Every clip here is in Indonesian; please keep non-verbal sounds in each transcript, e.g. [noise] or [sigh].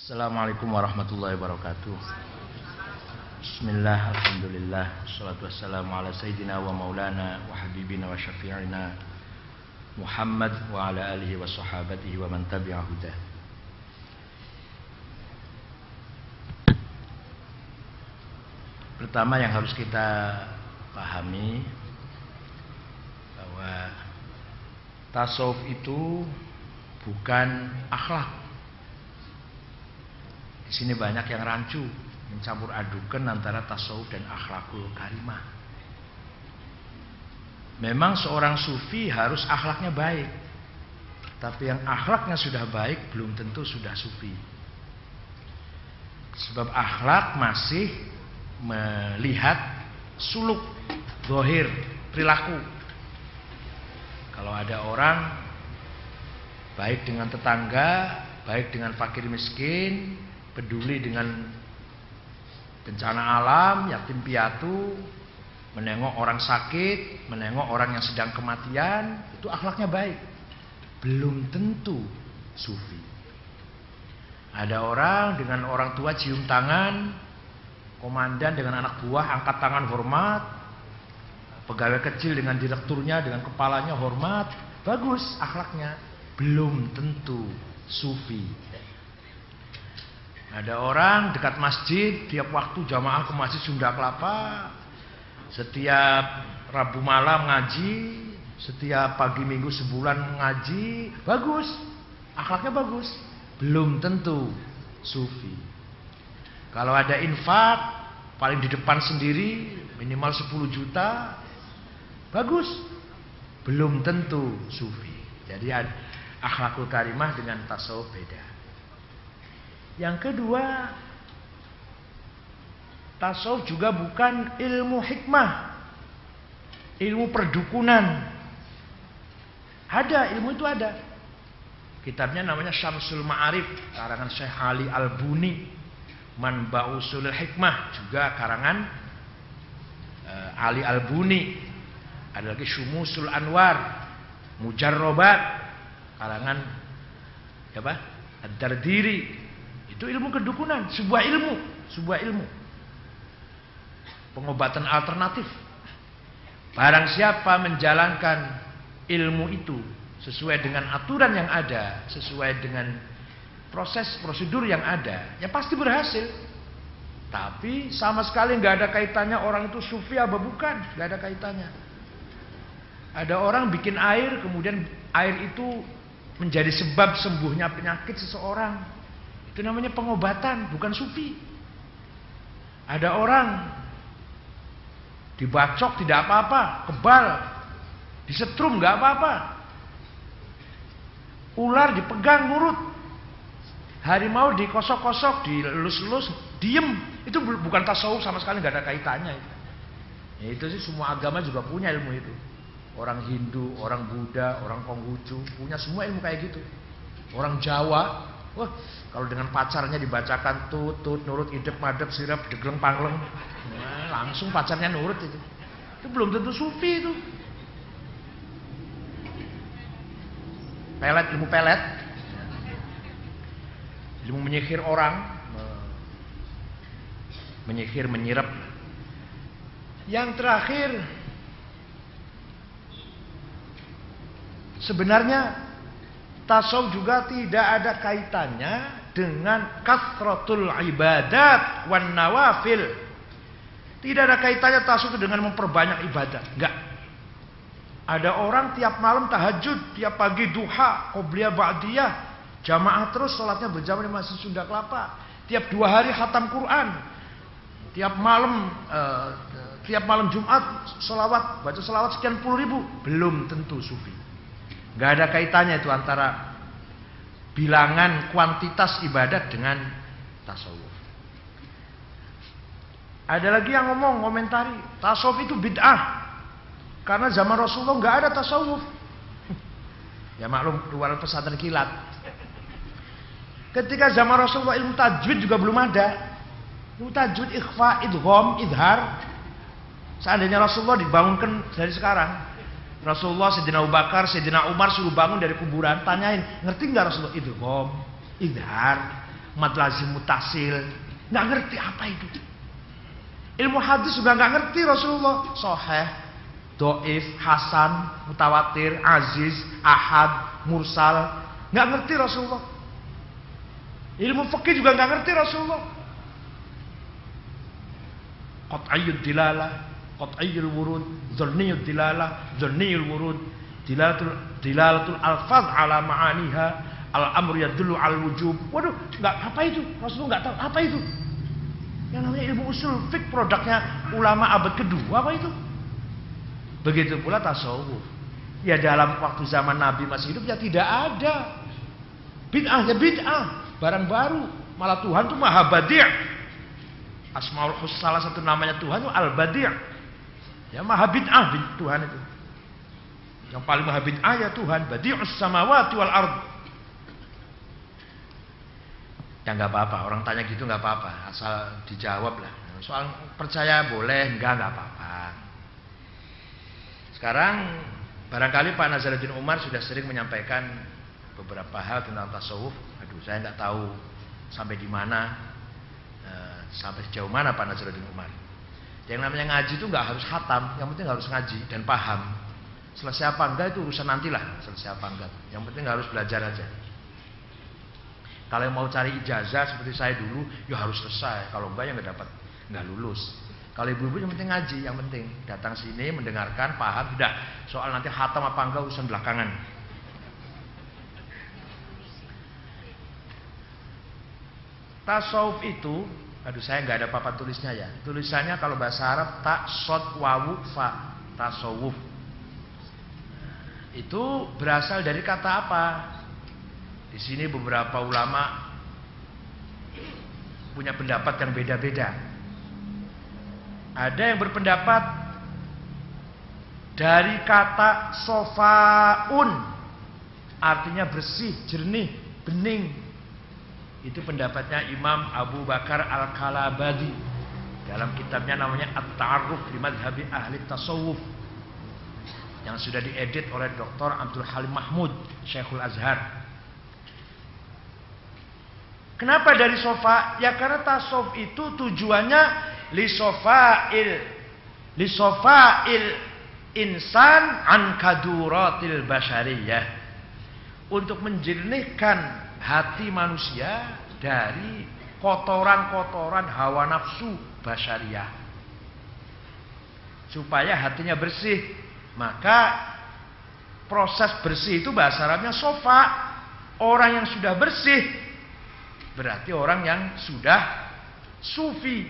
Assalamualaikum warahmatullahi wabarakatuh. Bismillah, Alhamdulillah, Salatu wassalamu ala Sayyidina wa maulana wa habibina wa syafi'ina Muhammad wa ala alihi wa sahabatihi wa man tabi'a hudah. Pertama yang harus kita pahami bahwa tasawuf itu bukan akhlak. Di sini banyak yang rancu mencampur adukan antara tasawuf dan akhlakul karimah. Memang seorang sufi harus akhlaknya baik. Tapi yang akhlaknya sudah baik belum tentu sudah sufi. Sebab akhlak masih melihat suluk, dohir, perilaku. Kalau ada orang baik dengan tetangga, baik dengan fakir miskin, peduli dengan bencana alam, yatim piatu, menengok orang sakit, menengok orang yang sedang kematian, itu akhlaknya baik. Belum tentu sufi. Ada orang dengan orang tua cium tangan, komandan dengan anak buah angkat tangan hormat, pegawai kecil dengan direkturnya dengan kepalanya hormat, bagus akhlaknya. Belum tentu sufi. Ada orang dekat masjid, tiap waktu jamaah ke masjid Sunda Kelapa, setiap Rabu malam ngaji, setiap pagi minggu sebulan ngaji, bagus, akhlaknya bagus. Belum tentu sufi. Kalau ada infak, paling di depan sendiri, minimal 10 juta, bagus. Belum tentu sufi. Jadi akhlakul karimah dengan tasawuf beda. Yang kedua, tasawuf juga bukan ilmu hikmah, ilmu perdukunan. Ada, ilmu itu ada. Kitabnya namanya Syamsul Ma'arif, karangan Syekh Ali Al-Buni. Manba'usul Hikmah, juga karangan uh, Ali Al-Buni. Ada lagi Syumusul Anwar, Mujarrobat, karangan apa? Ad-Dardiri, itu ilmu kedukunan, sebuah ilmu, sebuah ilmu. Pengobatan alternatif. Barang siapa menjalankan ilmu itu sesuai dengan aturan yang ada, sesuai dengan proses prosedur yang ada, ya pasti berhasil. Tapi sama sekali nggak ada kaitannya orang itu sufi apa bukan, nggak ada kaitannya. Ada orang bikin air, kemudian air itu menjadi sebab sembuhnya penyakit seseorang. Itu namanya pengobatan, bukan sufi. Ada orang dibacok tidak apa-apa, kebal, disetrum nggak apa-apa. Ular dipegang nurut. Harimau dikosok-kosok, dilus-lus, diem. Itu bukan tasawuf sama sekali nggak ada kaitannya. Ya, itu sih semua agama juga punya ilmu itu. Orang Hindu, orang Buddha, orang Konghucu punya semua ilmu kayak gitu. Orang Jawa, wah kalau dengan pacarnya dibacakan tut tut nurut idep madep sirap degleng pangleng, langsung pacarnya nurut itu. Itu belum tentu sufi itu. Pelet ilmu pelet, ilmu menyihir orang, menyihir menyirap. Yang terakhir sebenarnya tasawuf juga tidak ada kaitannya dengan kasratul ibadat wan nawafil. Tidak ada kaitannya tasawuf dengan memperbanyak ibadah. Enggak. Ada orang tiap malam tahajud, tiap pagi duha, qobliyah ba'diyah, jamaah terus sholatnya berjamaah di Masjid Sunda Kelapa. Tiap dua hari khatam Quran. Tiap malam uh, tiap malam Jumat sholawat, baca sholawat sekian puluh ribu. Belum tentu sufi. Gak ada kaitannya itu antara bilangan kuantitas ibadat dengan tasawuf. Ada lagi yang ngomong, komentari, tasawuf itu bid'ah. Karena zaman Rasulullah nggak ada tasawuf. ya maklum luar pesantren kilat. Ketika zaman Rasulullah ilmu tajwid juga belum ada. Ilmu tajwid, ikhfa, idgham, idhar. Seandainya Rasulullah dibangunkan dari sekarang, Rasulullah, Sayyidina Abu Bakar, Sayyidina Umar suruh bangun dari kuburan, tanyain, ngerti nggak Rasulullah? Idgham, idhar. mad lazim mutasil. Nggak ngerti apa itu. Ilmu hadis juga nggak ngerti Rasulullah. Soheh, doif, hasan, mutawatir, aziz, ahad, mursal. Nggak ngerti Rasulullah. Ilmu fikih juga nggak ngerti Rasulullah. Qat'iyyud dilalah, qat'iyyul wurud, dzanniyud dilalah, dzanniyul wurud, dilalatul dilalatul alfaz ala ma'aniha, al amru yadullu al wujub. Waduh, nggak apa itu? Rasulullah nggak tahu apa itu. Yang namanya ilmu usul fik produknya ulama abad kedua apa itu? Begitu pula tasawuf. Ya dalam waktu zaman Nabi masih hidup ya tidak ada. Bid'ah ya bid'ah, barang baru. Malah Tuhan tuh maha badi' Asmaul Husna salah satu namanya Tuhan itu Al-Badi'. Ya maha bid'ah Tuhan itu. Yang paling maha bid'ah ya Tuhan, Badi'us samawati wal ard. Ya nggak apa-apa, orang tanya gitu nggak apa-apa, asal dijawab lah. Soal percaya boleh, enggak nggak apa-apa. Sekarang barangkali Pak Nazaruddin Umar sudah sering menyampaikan beberapa hal tentang tasawuf. Aduh, saya nggak tahu sampai di mana, eh, sampai sejauh mana Pak Nazaruddin Umar. Yang namanya ngaji itu nggak harus hatam, yang penting harus ngaji dan paham. Selesai apa enggak itu urusan nantilah, selesai apa enggak. Yang penting harus belajar aja. Kalau yang mau cari ijazah seperti saya dulu, ya harus selesai. Kalau enggak ya nggak dapat, nggak lulus. Kalau ibu-ibu yang penting ngaji, yang penting datang sini mendengarkan, paham, tidak. Soal nanti hatam apa enggak urusan belakangan. Tasawuf itu, aduh saya nggak ada papan tulisnya ya. Tulisannya kalau bahasa Arab tak sod wawu fa tasawuf. Itu berasal dari kata apa? Di sini beberapa ulama punya pendapat yang beda-beda. Ada yang berpendapat dari kata sofaun artinya bersih, jernih, bening. Itu pendapatnya Imam Abu Bakar Al-Kalabadi dalam kitabnya namanya At-Ta'arruf di Madhabi Ahli Tasawuf yang sudah diedit oleh Dr. Abdul Halim Mahmud, Syekhul Azhar. Kenapa dari sofa? Ya karena tasawuf itu tujuannya li sofail li sofail insan an kaduratil basyariyah. Untuk menjernihkan hati manusia dari kotoran-kotoran hawa nafsu basyariah. Supaya hatinya bersih. Maka proses bersih itu bahasa Arabnya sofa. Orang yang sudah bersih berarti orang yang sudah sufi.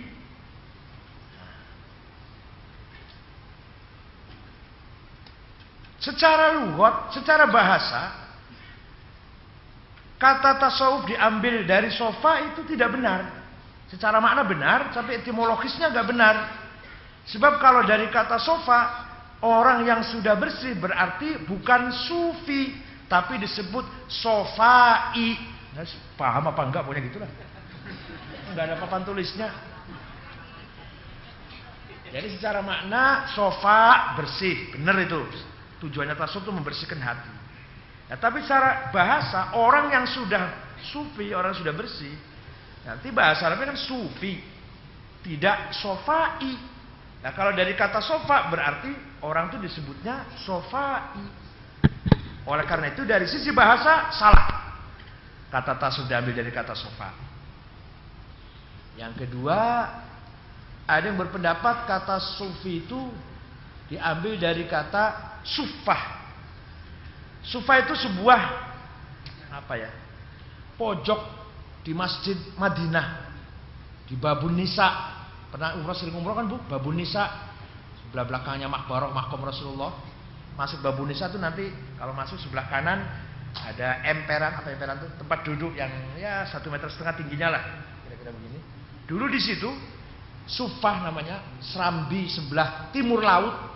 Secara lugat, secara bahasa, kata tasawuf diambil dari sofa itu tidak benar. Secara makna benar, tapi etimologisnya nggak benar. Sebab kalau dari kata sofa, orang yang sudah bersih berarti bukan sufi, tapi disebut sofai. Nah, paham apa enggak pokoknya gitulah. Enggak ada papan tulisnya. Jadi secara makna sofa bersih, benar itu. Tujuannya tasawuf itu membersihkan hati. Ya, tapi secara bahasa orang yang sudah sufi, orang yang sudah bersih, nanti bahasa Arabnya kan sufi, tidak sofai. Nah kalau dari kata sofa berarti orang itu disebutnya sofai. Oleh karena itu dari sisi bahasa salah. Kata tasawuf diambil dari kata sofa. Yang kedua, ada yang berpendapat kata sufi itu diambil dari kata sufah. Sufah itu sebuah apa ya? Pojok di Masjid Madinah di Babun Nisa. Pernah umroh sering umroh kan Bu? Babun Nisa sebelah belakangnya makbarah makom Rasulullah. Masuk Babun Nisa itu nanti kalau masuk sebelah kanan ada emperan apa emperan itu tempat duduk yang ya satu meter setengah tingginya lah kira-kira begini. Dulu di situ Sufah namanya Serambi sebelah timur laut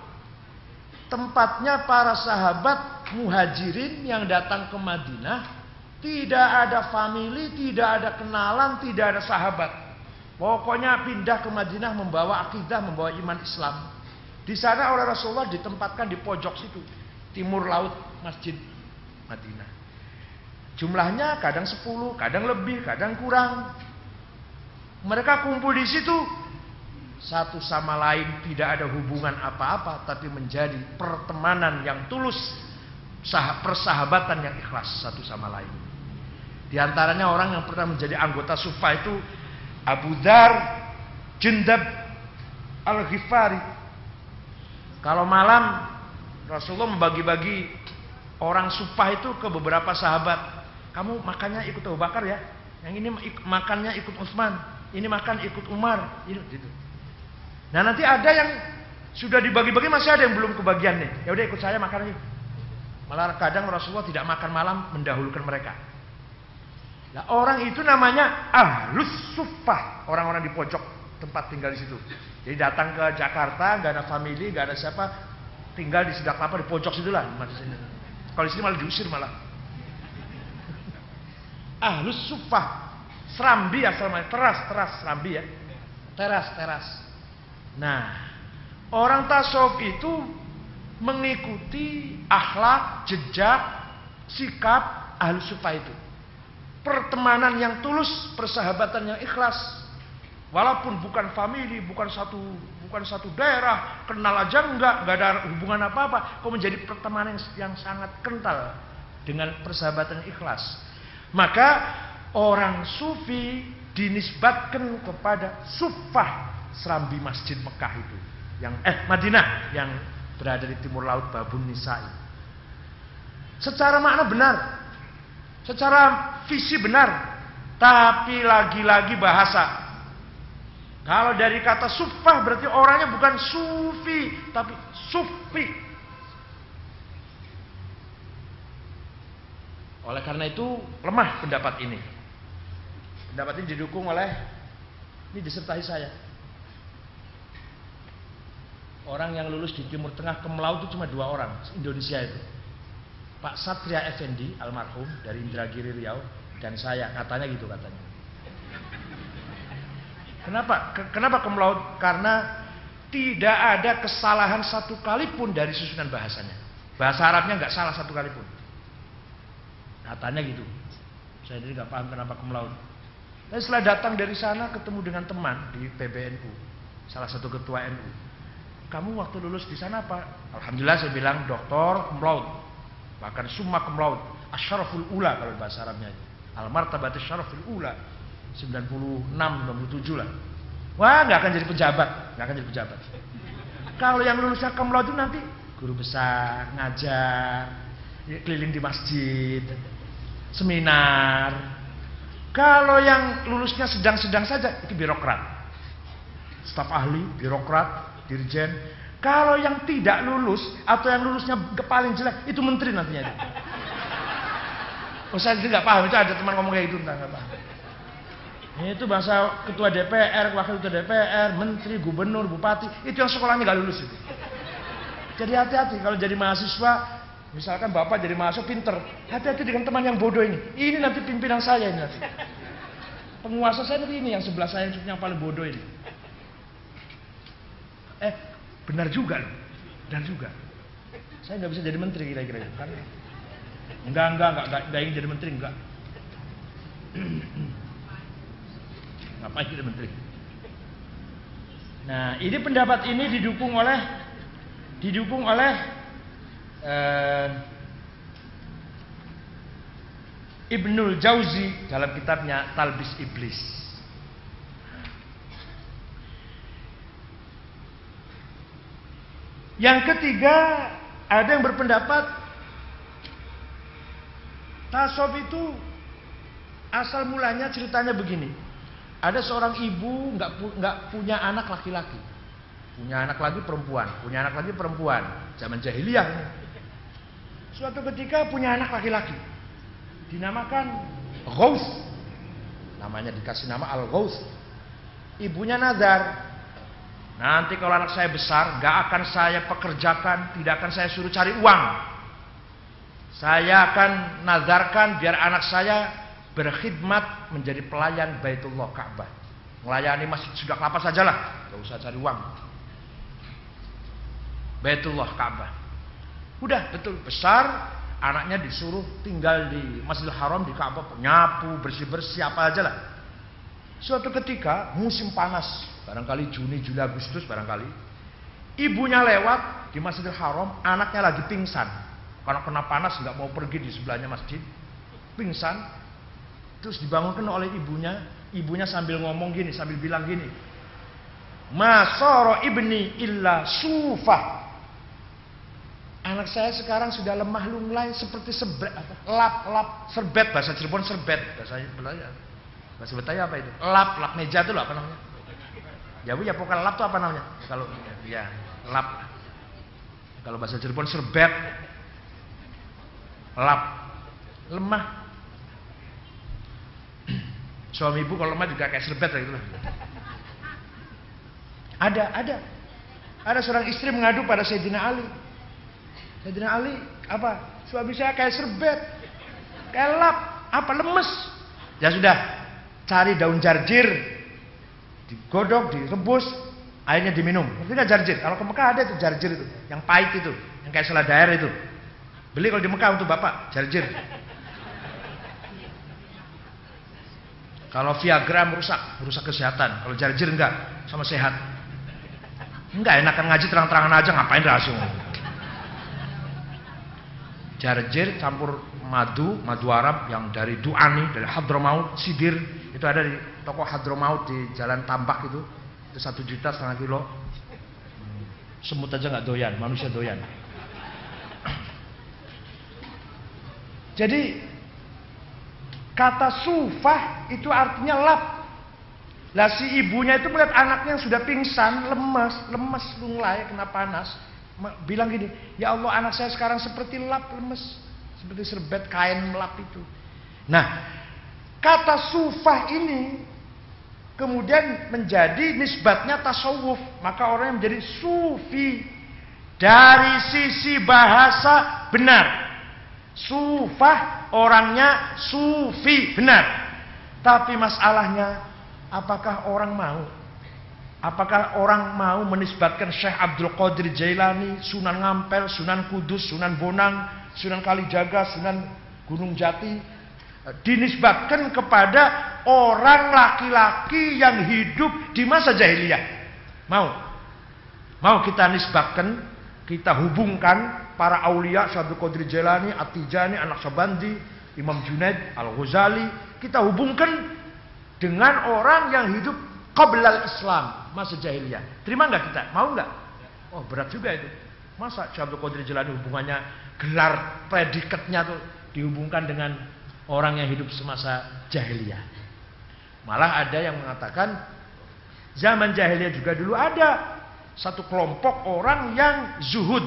tempatnya para sahabat muhajirin yang datang ke Madinah tidak ada family, tidak ada kenalan, tidak ada sahabat. Pokoknya pindah ke Madinah membawa akidah, membawa iman Islam. Di sana oleh Rasulullah ditempatkan di pojok situ, timur laut Masjid Madinah. Jumlahnya kadang 10, kadang lebih, kadang kurang. Mereka kumpul di situ satu sama lain tidak ada hubungan apa-apa tapi menjadi pertemanan yang tulus, persahabatan yang ikhlas satu sama lain. Di antaranya orang yang pernah menjadi anggota Sufa itu Abu Dar Jendab Al-Ghifari. Kalau malam Rasulullah membagi-bagi orang Sufa itu ke beberapa sahabat. Kamu makannya ikut Abu Bakar ya. Yang ini makannya ikut Utsman, ini makan ikut Umar, gitu. Nah nanti ada yang sudah dibagi-bagi masih ada yang belum kebagian nih. Ya udah ikut saya makan lagi. Malah kadang Rasulullah tidak makan malam mendahulukan mereka. Nah, orang itu namanya ahlus sufah, orang-orang di pojok tempat tinggal di situ. Jadi datang ke Jakarta, nggak ada family, nggak ada siapa, tinggal di sedak apa di pojok situ lah. Kalau di sini malah diusir malah. [laughs] Ahlus sufah, serambi asal teras, teras, serambi ya, teras, teras. Nah, orang tasawuf itu mengikuti akhlak, jejak, sikap ahli sufa itu. Pertemanan yang tulus, persahabatan yang ikhlas. Walaupun bukan family, bukan satu bukan satu daerah, kenal aja enggak, enggak ada hubungan apa-apa, kok menjadi pertemanan yang, sangat kental dengan persahabatan ikhlas. Maka orang sufi dinisbatkan kepada sufah serambi masjid Mekah itu yang eh Madinah yang berada di timur laut Babun Nisai. Secara makna benar, secara visi benar, tapi lagi-lagi bahasa. Kalau dari kata sufah berarti orangnya bukan sufi, tapi sufi. Oleh karena itu lemah pendapat ini. Pendapat ini didukung oleh ini disertai saya. Orang yang lulus di Timur Tengah ke Melaut itu cuma dua orang, Indonesia itu. Pak Satria Effendi, almarhum dari Indragiri Riau, dan saya, katanya gitu katanya. Kenapa? Kenapa ke Melaut? Karena tidak ada kesalahan satu kali pun dari susunan bahasanya. Bahasa Arabnya nggak salah satu kali pun. Katanya gitu. Saya jadi nggak paham kenapa ke Melaut. Dan setelah datang dari sana ketemu dengan teman di PBNU, salah satu ketua NU kamu waktu lulus di sana apa? Alhamdulillah saya bilang doktor kumlaut. Bahkan summa kumlaut. Asyaraful ula kalau bahasa Arabnya. Al martabat asyaraful ula. 96, 97 lah. Wah nggak akan jadi pejabat. nggak akan jadi pejabat. Kalau yang lulusnya kumlaut itu nanti guru besar, ngajar, keliling di masjid, seminar. Kalau yang lulusnya sedang-sedang saja itu birokrat. Staf ahli, birokrat, dirjen. Kalau yang tidak lulus atau yang lulusnya paling jelek itu menteri nantinya. Oh saya tidak paham itu ada teman ngomong kayak gitu entah nggak paham. Itu bahasa ketua DPR, wakil ketua DPR, menteri, gubernur, bupati itu yang sekolahnya nggak lulus itu. Jadi hati-hati kalau jadi mahasiswa, misalkan bapak jadi mahasiswa pinter, hati-hati dengan teman yang bodoh ini. Ini nanti pimpinan saya ini nanti. Penguasa saya nanti ini yang sebelah saya yang paling bodoh ini. Eh, benar juga loh. Benar juga. Saya nggak bisa jadi menteri kira-kira kan? Enggak, enggak, enggak, enggak, enggak ingin jadi menteri, enggak. [clears throat] Ngapain jadi menteri? Nah, ini pendapat ini didukung oleh didukung oleh uh, Ibnul Jauzi dalam kitabnya Talbis Iblis. Yang ketiga, ada yang berpendapat tasawuf itu asal mulanya ceritanya begini. Ada seorang ibu nggak pu punya anak laki-laki, punya anak lagi perempuan, punya anak lagi perempuan. Zaman jahiliyah. Suatu ketika punya anak laki-laki, dinamakan Ghaus. Namanya dikasih nama Al Ghaus. Ibunya nazar, Nanti kalau anak saya besar, gak akan saya pekerjakan, tidak akan saya suruh cari uang. Saya akan nazarkan biar anak saya berkhidmat menjadi pelayan Baitullah Ka'bah. Melayani masjid sudah apa sajalah, gak usah cari uang. Baitullah Ka'bah. Udah betul besar, anaknya disuruh tinggal di Masjidil Haram di Ka'bah nyapu bersih-bersih apa aja lah suatu ketika musim panas. Barangkali Juni Juli Agustus barangkali. Ibunya lewat di Masjidil Haram anaknya lagi pingsan. Karena kena panas nggak mau pergi di sebelahnya masjid. Pingsan. Terus dibangunkan oleh ibunya. Ibunya sambil ngomong gini sambil bilang gini. Masoro ibni illa sufah. Anak saya sekarang sudah lemah lunglai seperti sebet, apa? lap lap serbet bahasa Cirebon serbet bahasa Betawi bahasa Betawi apa itu lap lap meja itu loh apa namanya ya bu ya pokoknya lap itu apa namanya kalau ya lap kalau bahasa Cirebon serbet lap lemah suami ibu kalau lemah juga kayak serbet gitu lah ada, ada. Ada seorang istri mengadu pada Sayyidina Ali. Sayyidina Ali, apa? Suami saya kayak serbet. Kayak lap. Apa? Lemes. Ya sudah. Cari daun jarjir. Digodok, direbus. Airnya diminum. Gak jarjir? Kalau ke Mekah ada itu jarjir itu. Yang pahit itu. Yang kayak selada air itu. Beli kalau di Mekah untuk bapak. Jarjir. Kalau Viagra merusak, merusak kesehatan. Kalau jarjir enggak, sama sehat. Enggak enakan ngaji terang-terangan aja ngapain langsung. Jarjir campur madu, madu Arab yang dari Duani, dari Hadramaut, Sidir. Itu ada di toko Hadramaut di Jalan Tambak itu. Itu satu juta setengah kilo. Semut aja nggak doyan, manusia doyan. Jadi kata sufah itu artinya lap lah si ibunya itu melihat anaknya yang sudah pingsan, lemas, lemas, lunglai, kena panas. Bilang gini, ya Allah anak saya sekarang seperti lap, lemes. Seperti serbet kain melap itu. Nah, kata sufah ini kemudian menjadi nisbatnya tasawuf. Maka orang yang menjadi sufi dari sisi bahasa benar. Sufah orangnya sufi benar. Tapi masalahnya Apakah orang mau? Apakah orang mau menisbatkan Syekh Abdul Qadir Jailani, Sunan Ngampel, Sunan Kudus, Sunan Bonang, Sunan Kalijaga, Sunan Gunung Jati dinisbatkan kepada orang laki-laki yang hidup di masa jahiliyah? Mau? Mau kita nisbatkan, kita hubungkan para aulia Syekh Abdul Qadir Jailani, At-Tijani, Anak Sabandi, Imam Junaid, Al-Ghazali, kita hubungkan dengan orang yang hidup qablal Islam, masa jahiliyah. Terima nggak kita? Mau nggak? Oh berat juga itu. Masa Syabdul Qadir Jilani hubungannya gelar predikatnya tuh dihubungkan dengan orang yang hidup semasa jahiliyah. Malah ada yang mengatakan zaman jahiliyah juga dulu ada satu kelompok orang yang zuhud,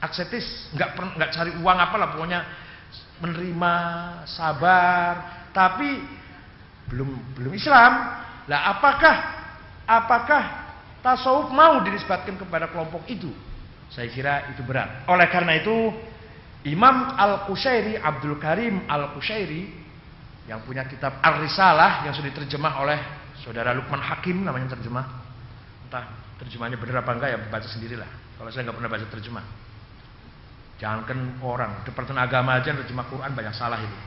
aksetis, nggak nggak cari uang apalah pokoknya menerima, sabar, tapi belum belum Islam. Lah apakah apakah tasawuf mau dinisbatkan kepada kelompok itu? Saya kira itu berat. Oleh karena itu Imam Al-Qushairi Abdul Karim Al-Qushairi yang punya kitab Ar-Risalah yang sudah diterjemah oleh saudara Lukman Hakim namanya terjemah. Entah terjemahnya benar apa enggak ya baca sendirilah. Kalau saya nggak pernah baca terjemah. Jangankan orang, Departemen Agama aja terjemah Quran banyak salah itu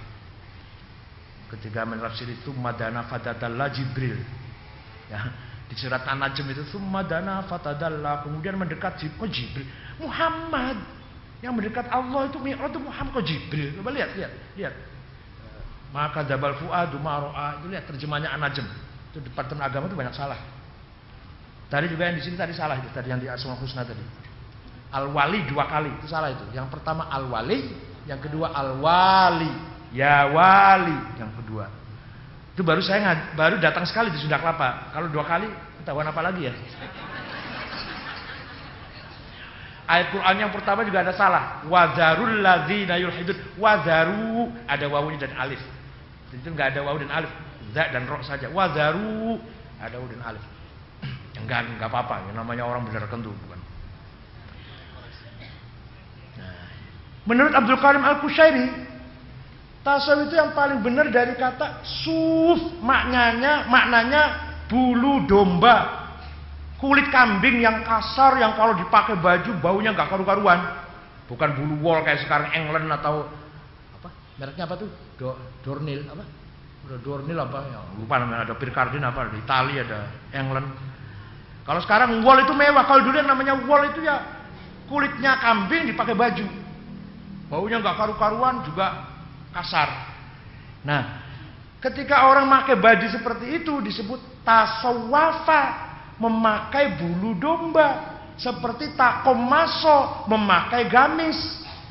ketika menafsir itu madana fatadalla Jibril ya di surat An-Najm itu madana fatadalla kemudian mendekat oh Jibril Muhammad yang mendekat Allah itu Mi'raj itu Muhammad. Kok Jibril. Coba lihat lihat lihat. Maka dabal fuadu maro'a itu lihat terjemahnya An-Najm itu departemen agama itu banyak salah. Tadi juga yang di sini tadi salah itu tadi yang di Asmaul Husna tadi. Al-Wali dua kali itu salah itu. Yang pertama Al-Wali yang kedua Al-Wali. Ya wali yang kedua. Itu baru saya baru datang sekali di Sunda Kelapa. Kalau dua kali ketahuan apa lagi ya? Ayat Quran yang pertama juga ada salah. Wazarul ladzina yulhidun. Wazaru ada wawunya dan alif. Itu enggak ada wawu dan alif. Za dan ro saja. Wazaru ada wawu dan alif. Enggak enggak apa-apa. Yang namanya orang benar kentu bukan. Nah, menurut Abdul Karim Al-Kushairi Tasawuf itu yang paling benar dari kata suf maknanya maknanya bulu domba kulit kambing yang kasar yang kalau dipakai baju baunya nggak karu-karuan Bukan bulu wol kayak sekarang England atau apa? Mereknya apa tuh? Do, Dornil apa? Dornil apa? Ya, lupa namanya ada Pircardin apa? Di Italia ada England. Kalau sekarang wol itu mewah. Kalau dulu yang namanya wol itu ya kulitnya kambing dipakai baju. Baunya nggak karu-karuan juga kasar. Nah, ketika orang pakai baju seperti itu disebut tasawafa, memakai bulu domba. Seperti takomaso, memakai gamis.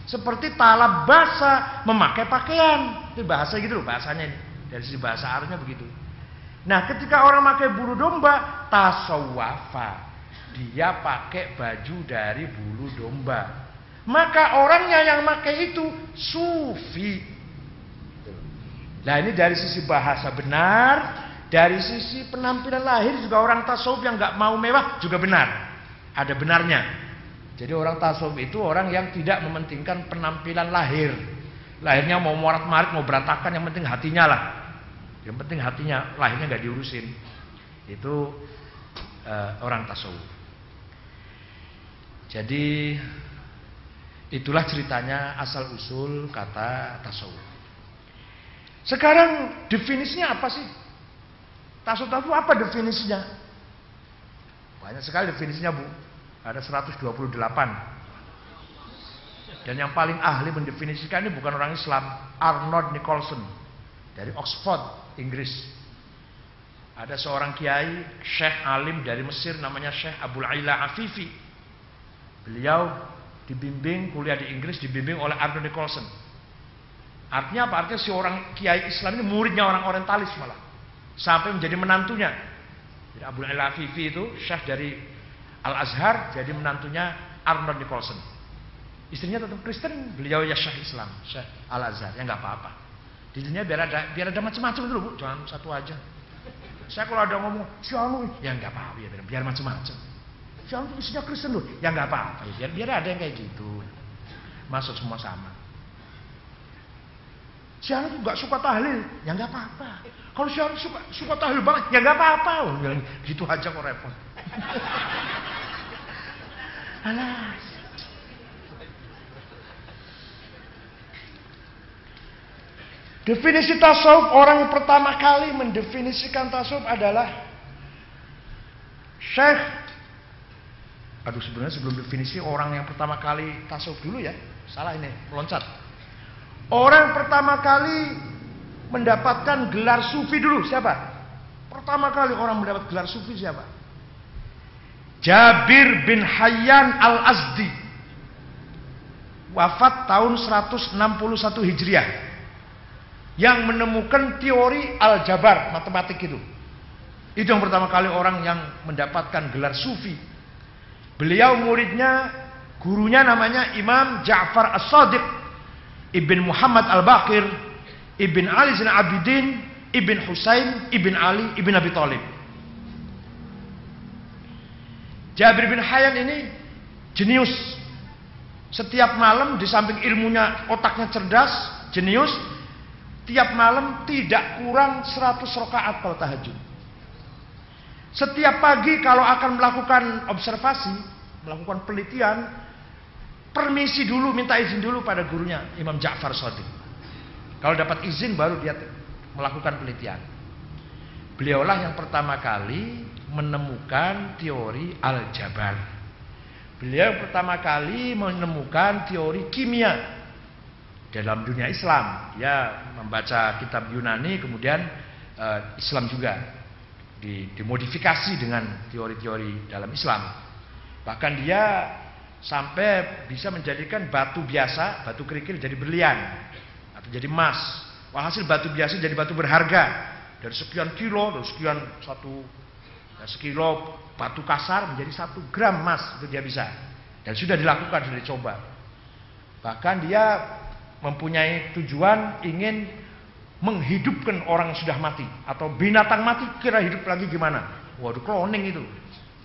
Seperti talabasa, memakai pakaian. Itu bahasa gitu loh, bahasanya ini. Dari sisi bahasa Arabnya begitu. Nah, ketika orang pakai bulu domba, tasawafa. Dia pakai baju dari bulu domba. Maka orangnya yang pakai itu sufi. Nah ini dari sisi bahasa benar, dari sisi penampilan lahir juga orang tasawuf yang nggak mau mewah juga benar. Ada benarnya. Jadi orang tasawuf itu orang yang tidak mementingkan penampilan lahir. Lahirnya mau morat marit mau berantakan yang penting hatinya lah. Yang penting hatinya lahirnya nggak diurusin. Itu uh, orang tasawuf. Jadi itulah ceritanya asal usul kata tasawuf. Sekarang definisinya apa sih? Tasawuf itu apa definisinya? Banyak sekali definisinya Bu. Ada 128. Dan yang paling ahli mendefinisikan ini bukan orang Islam, Arnold Nicholson dari Oxford, Inggris. Ada seorang kiai, Syekh alim dari Mesir namanya Syekh Abdul Aila Afifi. Beliau dibimbing kuliah di Inggris dibimbing oleh Arnold Nicholson. Artinya apa? Artinya si orang kiai Islam ini muridnya orang orientalis malah. Sampai menjadi menantunya. Jadi Abu Al Afifi itu syekh dari Al Azhar jadi menantunya Arnold Nicholson. Istrinya tetap Kristen, beliau ya syekh Islam, syekh Al Azhar. Ya nggak apa-apa. Dunia biar ada biar ada macam-macam dulu bu, jangan satu aja. Saya kalau ada ngomong, anu, ya nggak apa-apa ya biar, biar macam-macam. Anu istrinya Kristen loh, ya nggak apa-apa ya biar biar ada yang kayak gitu. Masuk semua sama. Anu nggak suka tahlil, ya nggak apa-apa. Kalau si anu suka suka tahlil banget, ya nggak apa-apa. Oh, gitu aja kok repot. [laughs] Alas. Definisi tasawuf orang yang pertama kali mendefinisikan tasawuf adalah Syekh Aduh sebenarnya sebelum definisi orang yang pertama kali tasawuf dulu ya. Salah ini, meloncat. Orang pertama kali mendapatkan gelar sufi dulu siapa? Pertama kali orang mendapat gelar sufi siapa? Jabir bin Hayyan Al-Azdi. Wafat tahun 161 Hijriah. Yang menemukan teori aljabar, matematik itu. Itu yang pertama kali orang yang mendapatkan gelar sufi. Beliau muridnya, gurunya namanya Imam Ja'far As-Sadiq Ibn Muhammad Al-Baqir Ibn Ali Zain Abidin Ibn Husain Ibn Ali Ibn Abi Thalib Jabir bin Hayyan ini jenius. Setiap malam di samping ilmunya otaknya cerdas jenius. Tiap malam tidak kurang 100 rakaat kalau tahajud. Setiap pagi kalau akan melakukan observasi melakukan penelitian permisi dulu, minta izin dulu pada gurunya Imam Ja'far Shadiq. Kalau dapat izin baru dia melakukan penelitian. Beliaulah yang pertama kali menemukan teori aljabar. Beliau pertama kali menemukan teori kimia dalam dunia Islam. Dia membaca kitab Yunani kemudian uh, Islam juga dimodifikasi dengan teori-teori dalam Islam. Bahkan dia sampai bisa menjadikan batu biasa, batu kerikil jadi berlian jadi emas. Walhasil batu biasa jadi batu berharga dari sekian kilo, dari sekian satu ya, sekilo batu kasar menjadi satu gram emas itu dia bisa dan sudah dilakukan sudah dicoba. Bahkan dia mempunyai tujuan ingin menghidupkan orang yang sudah mati atau binatang mati kira hidup lagi gimana? Waduh cloning itu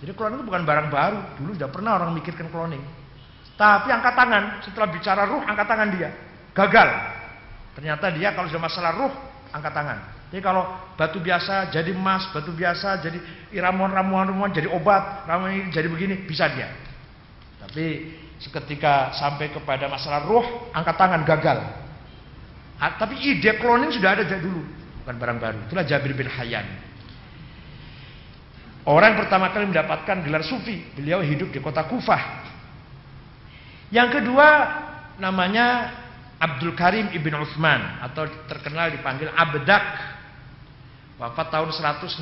jadi cloning itu bukan barang baru. Dulu sudah pernah orang mikirkan cloning. Tapi angkat tangan, setelah bicara ruh, angkat tangan dia. Gagal. Ternyata dia kalau sudah masalah ruh, angkat tangan. Jadi kalau batu biasa jadi emas, batu biasa jadi ramuan-ramuan-ramuan jadi obat, ramuan ini jadi begini, bisa dia. Tapi seketika sampai kepada masalah roh, angkat tangan gagal. Ah, tapi ide cloning sudah ada dari dulu, bukan barang baru. Itulah Jabir bin Hayyan. Orang pertama kali mendapatkan gelar sufi, beliau hidup di kota Kufah. Yang kedua namanya Abdul Karim ibn Uthman atau terkenal dipanggil Abdak. Wafat tahun 165.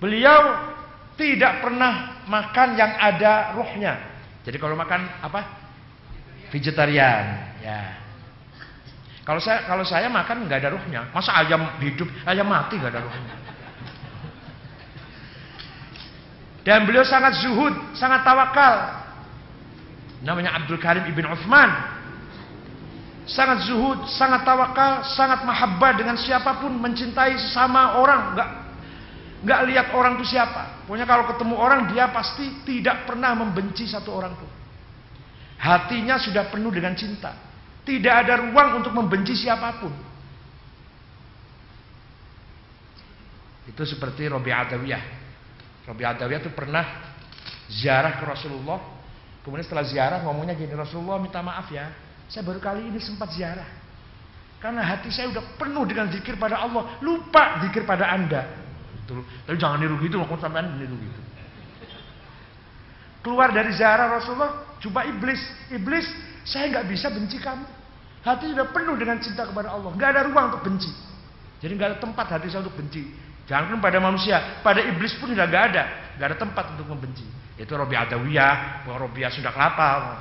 Beliau tidak pernah makan yang ada rohnya. Jadi kalau makan apa? Vegetarian, ya. Kalau saya kalau saya makan nggak ada rohnya. Masa ayam hidup, ayam mati nggak ada rohnya. Dan beliau sangat zuhud, sangat tawakal. Namanya Abdul Karim ibn Uthman. Sangat zuhud, sangat tawakal, sangat mahabbah dengan siapa pun, mencintai sesama orang, nggak nggak lihat orang itu siapa. Pokoknya kalau ketemu orang dia pasti tidak pernah membenci satu orang pun. Hatinya sudah penuh dengan cinta. Tidak ada ruang untuk membenci siapa pun. Itu seperti Robi Adawiyah. Robi Adawiyah itu pernah ziarah ke Rasulullah. Kemudian setelah ziarah ngomongnya gini, Rasulullah minta maaf ya. Saya baru kali ini sempat ziarah. Karena hati saya udah penuh dengan zikir pada Allah. Lupa zikir pada anda. Betul. Tapi jangan niru gitu, aku sampean niru gitu. Keluar dari ziarah Rasulullah, jumpa iblis. Iblis, saya nggak bisa benci kamu. Hati sudah penuh dengan cinta kepada Allah. Nggak ada ruang untuk benci. Jadi nggak ada tempat hati saya untuk benci. Jangan pada manusia, pada iblis pun sudah nggak ada, nggak ada tempat untuk membenci. Itu Robi Adawiyah, Robi sudah kelapa,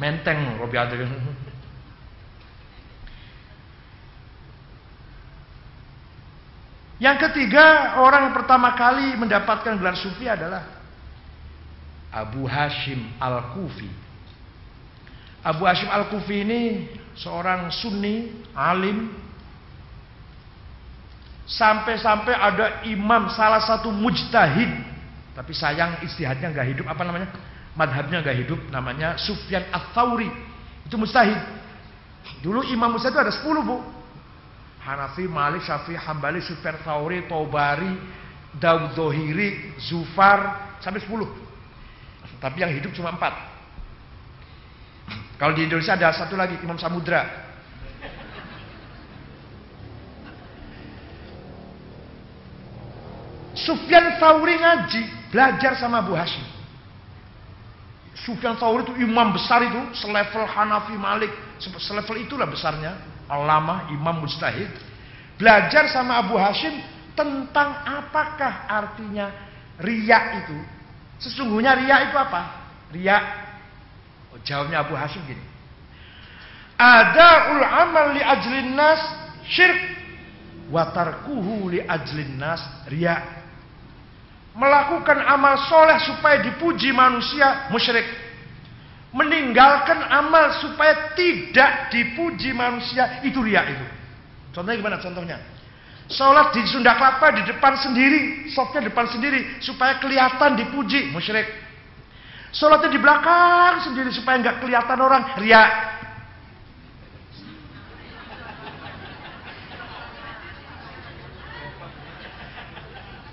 menteng Robi Adawiyah. Yang ketiga, orang yang pertama kali mendapatkan gelar sufi adalah Abu Hashim Al-Kufi. Abu Hashim Al-Kufi ini seorang sunni, alim. Sampai-sampai ada imam salah satu mujtahid. Tapi sayang istihadnya nggak hidup. Apa namanya? Madhabnya nggak hidup. Namanya Sufyan Ats-Tsauri. Itu mustahid. Dulu imam mustahid itu ada 10 bu. Hanafi, Malik, Syafi'i, Hambali, Sufyan Tsauri, Taubari, Daud Dohiri, Zufar, sampai 10. Tapi yang hidup cuma 4. Kalau di Indonesia ada satu lagi, Imam Samudra. Sufyan Tsauri ngaji, belajar sama Abu Hashim. Sufyan Tsauri itu imam besar itu, selevel Hanafi, Malik, selevel itulah besarnya ulama, imam mujtahid, belajar sama Abu Hashim tentang apakah artinya riak itu. Sesungguhnya riak itu apa? Riak. Oh, jawabnya Abu Hashim gini. Ada amal li ajlin nas syirk watarkuhu li ajlin nas riak. Melakukan amal soleh supaya dipuji manusia musyrik meninggalkan amal supaya tidak dipuji manusia itu ria itu. Contohnya gimana contohnya? Sholat di Sunda Kelapa di depan sendiri, softnya depan sendiri supaya kelihatan dipuji musyrik. Sholatnya di belakang sendiri supaya nggak kelihatan orang ria.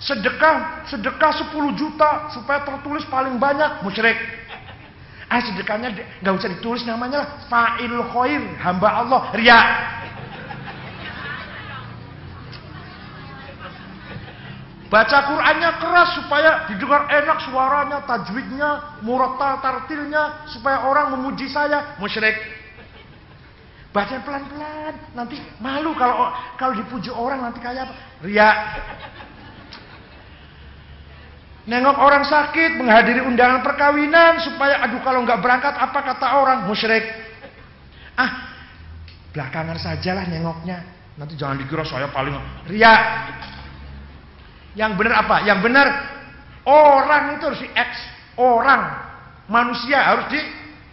Sedekah, sedekah 10 juta supaya tertulis paling banyak musyrik. Ah sedekahnya nggak usah ditulis namanya lah fa'il khair, hamba Allah, ria. Baca Qur'annya keras supaya didengar enak suaranya, tajwidnya, murattal tartilnya supaya orang memuji saya, musyrik. Baca pelan-pelan, nanti malu kalau kalau dipuji orang nanti kayak apa? Ria. Nengok orang sakit, menghadiri undangan perkawinan supaya aduh kalau nggak berangkat apa kata orang musyrik. Ah, belakangan sajalah nengoknya. Nanti jangan dikira saya paling ria. Yang benar apa? Yang benar orang itu harus di X. Orang manusia harus di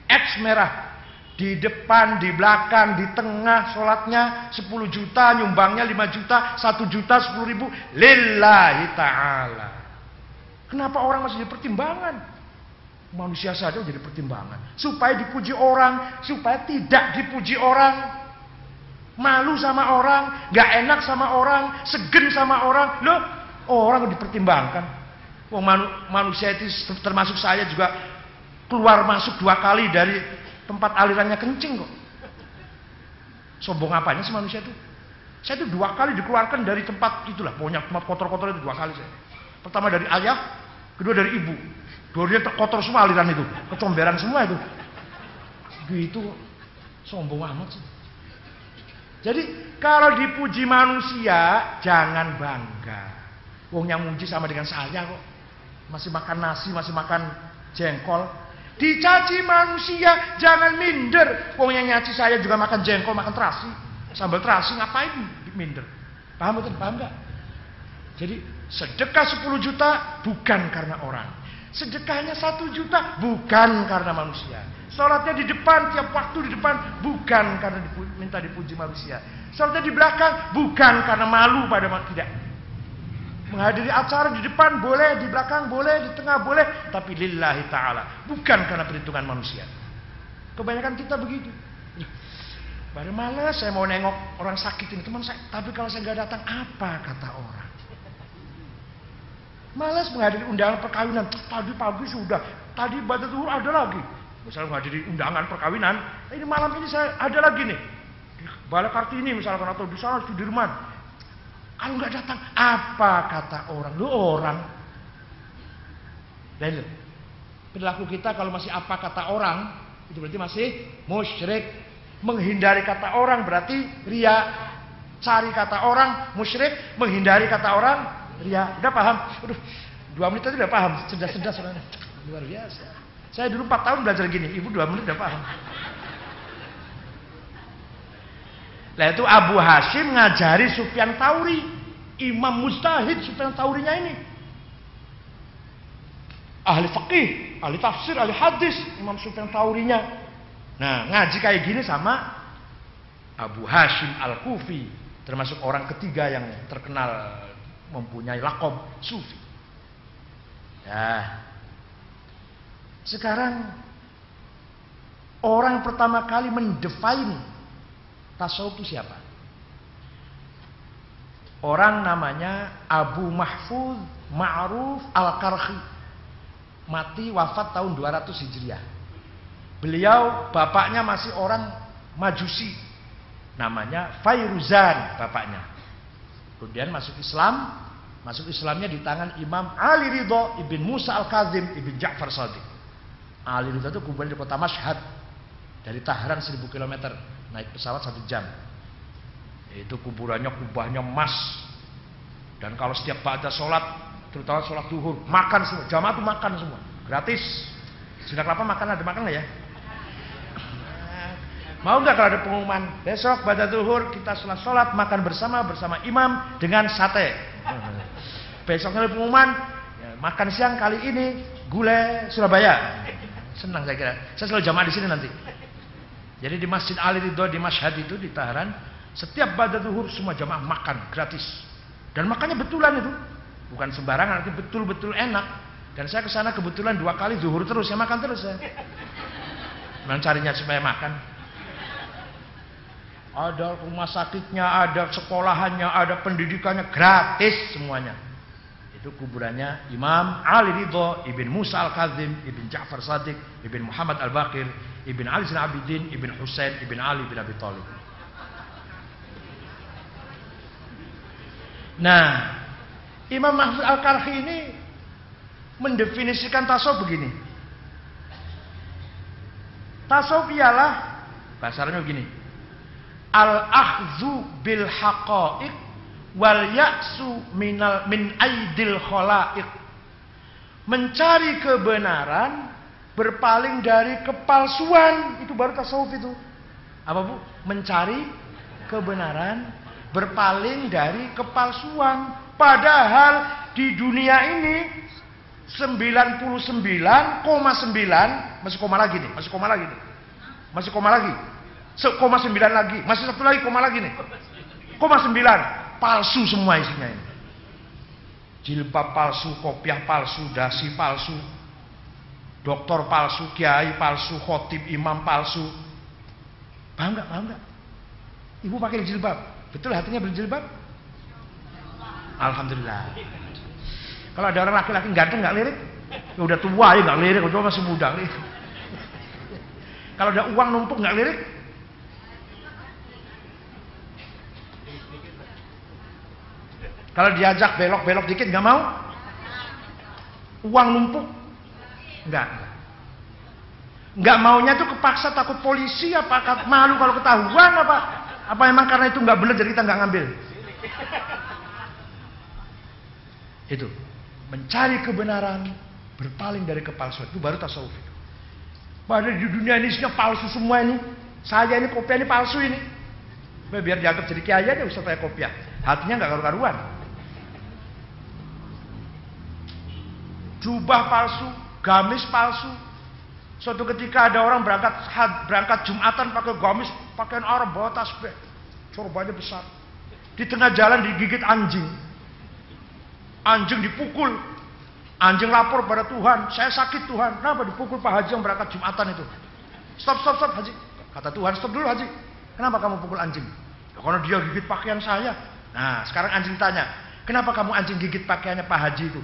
X merah. Di depan, di belakang, di tengah sholatnya 10 juta, nyumbangnya 5 juta, 1 juta, 10 ribu. Lillahi ta'ala. Kenapa orang masih jadi pertimbangan? Manusia saja jadi pertimbangan. Supaya dipuji orang, supaya tidak dipuji orang. Malu sama orang, gak enak sama orang, segen sama orang. Loh, orang dipertimbangkan. Wong manu, manusia itu termasuk saya juga keluar masuk dua kali dari tempat alirannya kencing kok. Sombong apanya sih manusia itu? Saya itu dua kali dikeluarkan dari tempat itulah, pokoknya tempat kotor-kotor itu dua kali saya. Pertama dari ayah, kedua dari ibu. Dua-duanya kotor semua aliran itu, kecomberan semua itu. Gitu, sombong amat sih. Jadi kalau dipuji manusia jangan bangga. Wong yang muji sama dengan saya kok. Masih makan nasi, masih makan jengkol. Dicaci manusia jangan minder. Wong yang nyaci saya juga makan jengkol, makan terasi. Sambal terasi ngapain minder? Paham betul? Paham enggak? Jadi sedekah 10 juta bukan karena orang. Sedekahnya satu juta bukan karena manusia. Sholatnya di depan, tiap waktu di depan, bukan karena dipu minta dipuji manusia. Sholatnya di belakang, bukan karena malu pada tidak. Menghadiri acara di depan boleh, di belakang boleh, di tengah boleh, tapi lillahi ta'ala. Bukan karena perhitungan manusia. Kebanyakan kita begitu. Baru malas saya mau nengok orang sakit ini teman saya. Tapi kalau saya nggak datang, apa kata orang? Malas menghadiri undangan perkawinan. Tadi pagi sudah, tadi baca tuhur ada lagi. Misalnya menghadiri undangan perkawinan, ini malam ini saya ada lagi nih. Di Balai Kartini misalkan atau di sana Sudirman. Kalau nggak datang, apa kata orang? Lu orang. Dan perilaku kita kalau masih apa kata orang, itu berarti masih musyrik. Menghindari kata orang berarti ria. Cari kata orang musyrik, menghindari kata orang ria. Udah paham? Aduh, dua menit tadi udah paham. Cerdas-cerdas luar biasa. Saya dulu 4 tahun belajar gini, ibu 2 menit udah paham. Nah itu Abu Hashim ngajari Sufyan Tauri, imam mustahid Sufyan Taurinya ini. Ahli fakih, ahli tafsir, ahli hadis, Imam Sufyan Taurinya. Nah, ngaji kayak gini sama Abu Hashim Al-Kufi, termasuk orang ketiga yang terkenal mempunyai lakob sufi. Ya, sekarang orang pertama kali mendefine tasawuf itu siapa? Orang namanya Abu Mahfuz Ma'ruf Al-Karhi. Mati wafat tahun 200 Hijriah. Beliau bapaknya masih orang Majusi. Namanya Fairuzan bapaknya. Kemudian masuk Islam. Masuk Islamnya di tangan Imam Ali Ridho Ibn Musa Al-Kazim Ibn Ja'far Sadiq. Ali Ridho itu kuburan di kota Mashhad. Dari Tahran 1000 km. Naik pesawat satu jam. Itu kuburannya kubahnya emas. Dan kalau setiap pada sholat, terutama sholat duhur, makan semua. Jamaah itu makan semua. Gratis. Sudah kelapa makan ada makan nggak ya? Mau nggak kalau ada pengumuman besok pada duhur kita sholat sholat makan bersama bersama imam dengan sate. [laughs] Besoknya ada pengumuman ya, makan siang kali ini gulai Surabaya. Senang saya kira. Saya selalu jamaah di sini nanti. Jadi di Masjid Ali Ridho di Mashhad itu di Taharan, setiap pada duhur semua jamaah makan gratis. Dan makannya betulan itu. Bukan sembarangan, nanti betul-betul enak. Dan saya ke sana kebetulan dua kali duhur terus, saya makan terus ya. Memang carinya supaya makan. Ada rumah sakitnya, ada sekolahannya, ada pendidikannya gratis semuanya. Itu kuburannya Imam Ali Ridho, Ibn Musa Al-Kazim, Ibn Ja'far Sadiq, Ibn Muhammad Al-Baqir, Ibn Ali bin Abidin, Ibn Husain, Ibn Ali bin Abi Thalib. Nah, Imam Mahfud Al-Karhi ini mendefinisikan tasawuf begini. Tasawuf ialah bahasanya begini. Al-akhzu bil haqa'iq wal ya'su minal min aidil khalaiq. Mencari kebenaran berpaling dari kepalsuan. Itu baru tasawuf itu. Apa bu? Mencari kebenaran berpaling dari kepalsuan. Padahal di dunia ini 99,9 masih koma lagi nih masih koma lagi nih. Masih koma lagi koma sembilan lagi masih satu lagi koma lagi nih koma sembilan palsu semua isinya ini jilbab palsu kopiah palsu dasi palsu dokter palsu, kiai palsu, khotib, imam palsu. Paham nggak? Paham nggak? Ibu pakai jilbab, betul hatinya berjilbab? Alhamdulillah. Kalau ada orang laki-laki ganteng nggak lirik, ya udah tua ya nggak lirik, udah masih muda lirik. Kalau ada uang numpuk nggak lirik, Kalau diajak belok-belok dikit nggak mau? Uang numpuk? Nggak. Nggak maunya tuh kepaksa takut polisi apa malu kalau ketahuan apa? Apa emang karena itu nggak benar jadi kita nggak ngambil? Itu mencari kebenaran, berpaling dari kepalsuan itu baru tasawuf. Padahal di dunia ini isinya palsu semua ini. Saya ini kopiah ini palsu ini. Biar dianggap jadi kiai aja usah saya kopiah. Hatinya nggak karu-karuan. Jubah palsu, gamis palsu. Suatu ketika ada orang berangkat berangkat Jumatan pakai gamis, pakaian Arab, bawa tasbih. Corbanya besar. Di tengah jalan digigit anjing. Anjing dipukul. Anjing lapor pada Tuhan, saya sakit Tuhan. Kenapa dipukul Pak Haji yang berangkat Jumatan itu? Stop, stop, stop Haji. Kata Tuhan, stop dulu Haji. Kenapa kamu pukul anjing? Ya, karena dia gigit pakaian saya. Nah, sekarang anjing tanya, kenapa kamu anjing gigit pakaiannya Pak Haji itu?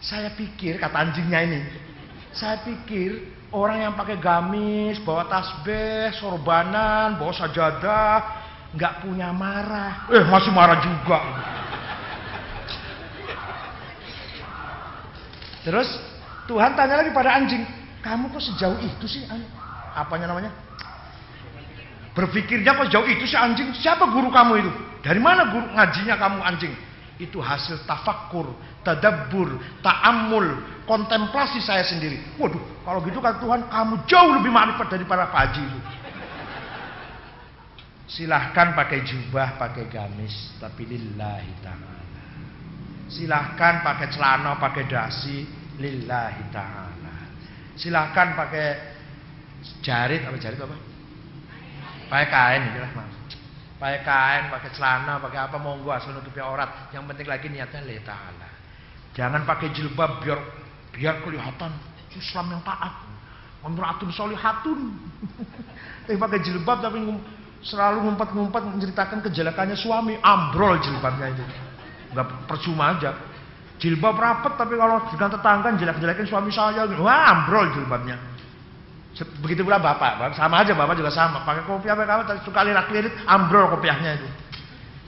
Saya pikir, kata anjingnya ini, saya pikir orang yang pakai gamis, bawa tasbih, sorbanan, bawa sajadah, nggak punya marah. Eh, masih marah juga. Terus Tuhan tanya lagi pada anjing, kamu kok sejauh itu sih? Apanya namanya? Berpikirnya kok jauh itu sih anjing? Siapa guru kamu itu? Dari mana guru ngajinya kamu anjing? Itu hasil tafakur, tadabbur, ta'amul, kontemplasi saya sendiri. Waduh, kalau gitu kan Tuhan kamu jauh lebih marifat dari para haji itu. Silahkan pakai jubah, pakai gamis, tapi lillahi ta'ala. Silahkan pakai celana, pakai dasi, lillahi ta'ala. Silahkan pakai jarit, apa jarit apa? Pakai kain, gitu lah Pakai kain, pakai celana, pakai apa monggo asal nutupi aurat. Yang penting lagi niatnya lillahi ta'ala. Jangan pakai jilbab biar biar kelihatan Islam yang taat. Imra'atun solihatun. tapi [laughs] pakai jilbab tapi selalu ngumpet-ngumpet menceritakan kejelekannya suami, ambrol jilbabnya itu. Enggak percuma aja. Jilbab rapet tapi kalau dengan tetangga jelek-jelekin suami saya, wah ambrol jilbabnya. Begitu pula bapak, sama aja bapak juga sama. Pakai kopiah pakai apa suka lirak-lirik, ambrol kopiahnya itu.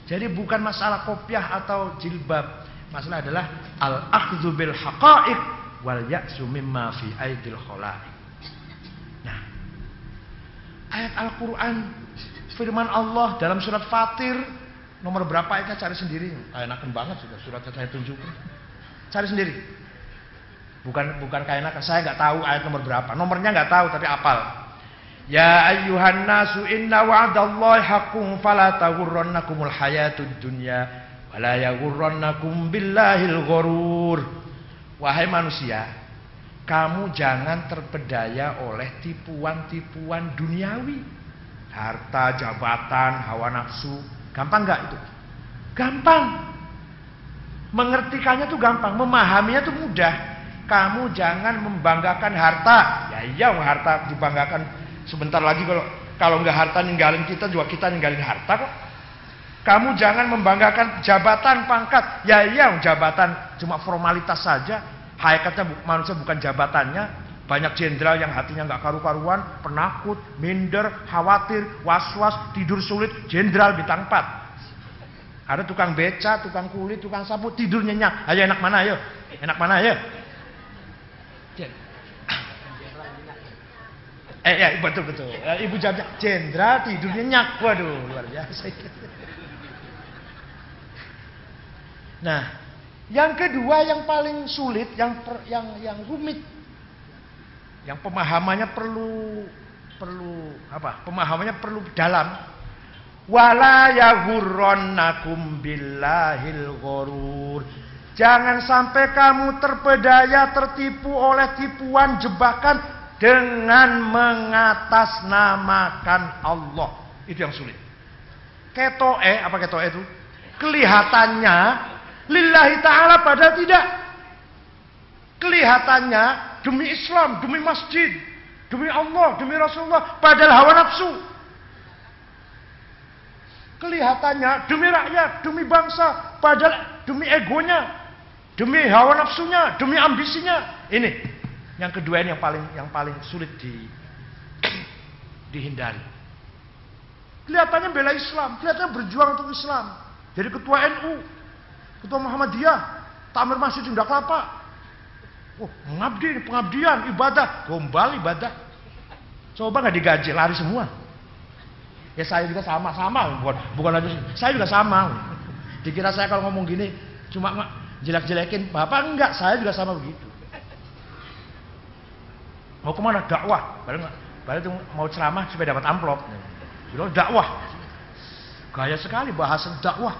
Jadi bukan masalah kopiah atau jilbab, Masalah adalah al-akhdhu bil haqa'iq wal ya'su mimma fi aidil khalaiq. Nah, ayat Al-Qur'an firman Allah dalam surat Fatir nomor berapa ayatnya cari sendiri. Enakan banget sudah suratnya saya tunjukkan. Cari sendiri. Bukan bukan kayak saya nggak tahu ayat nomor berapa. Nomornya nggak tahu tapi apal. Ya ayyuhan nasu inna wa'dallahi haqqun fala taghurrannakumul hayatud dunya Wala yaghurrannakum billahil ghurur. Wahai manusia, kamu jangan terpedaya oleh tipuan-tipuan duniawi. Harta, jabatan, hawa nafsu. Gampang nggak itu? Gampang. Mengertikannya tuh gampang, memahaminya tuh mudah. Kamu jangan membanggakan harta. Ya iya, harta dibanggakan sebentar lagi kalau kalau nggak harta ninggalin kita juga kita ninggalin harta kok. Kamu jangan membanggakan jabatan, pangkat. Ya iya, jabatan cuma formalitas saja. Hakikatnya manusia bukan jabatannya. Banyak jenderal yang hatinya nggak karu-karuan, penakut, minder, khawatir, was-was, tidur sulit. Jenderal bintang 4. Ada tukang beca, tukang kulit, tukang sapu, tidur nyenyak. Ayo enak mana ayo? Enak mana ayo? Eh ya betul betul. Ibu jawabnya jenderal tidur nyenyak. Waduh luar biasa. Nah, yang kedua yang paling sulit, yang per, yang yang rumit, yang pemahamannya perlu perlu apa? Pemahamannya perlu dalam. Wala yaghurrannakum billahil ghurur. Jangan sampai kamu terpedaya tertipu oleh tipuan jebakan dengan mengatasnamakan Allah. Itu yang sulit. Ketoe, apa ketoe itu? Kelihatannya Lillahi ta'ala padahal tidak. Kelihatannya demi Islam, demi masjid, demi Allah, demi Rasulullah, padahal hawa nafsu. Kelihatannya demi rakyat, demi bangsa, padahal demi egonya. Demi hawa nafsunya, demi ambisinya. Ini yang kedua ini yang paling yang paling sulit di dihindari. Kelihatannya bela Islam, kelihatannya berjuang untuk Islam. Jadi ketua NU, ketua Muhammadiyah, Tamir Masjid Sunda Kelapa. Oh, mengabdi, pengabdian, ibadah, gombal ibadah. Coba nggak digaji, lari semua. Ya saya juga sama, sama bukan bukan lagi saya juga sama. Dikira saya kalau ngomong gini cuma jelek-jelekin bapak enggak saya juga sama begitu mau ke mana? Dakwah. Padahal padahal mau ceramah supaya dapat amplop. Bilang dakwah. Gaya sekali bahasa dakwah.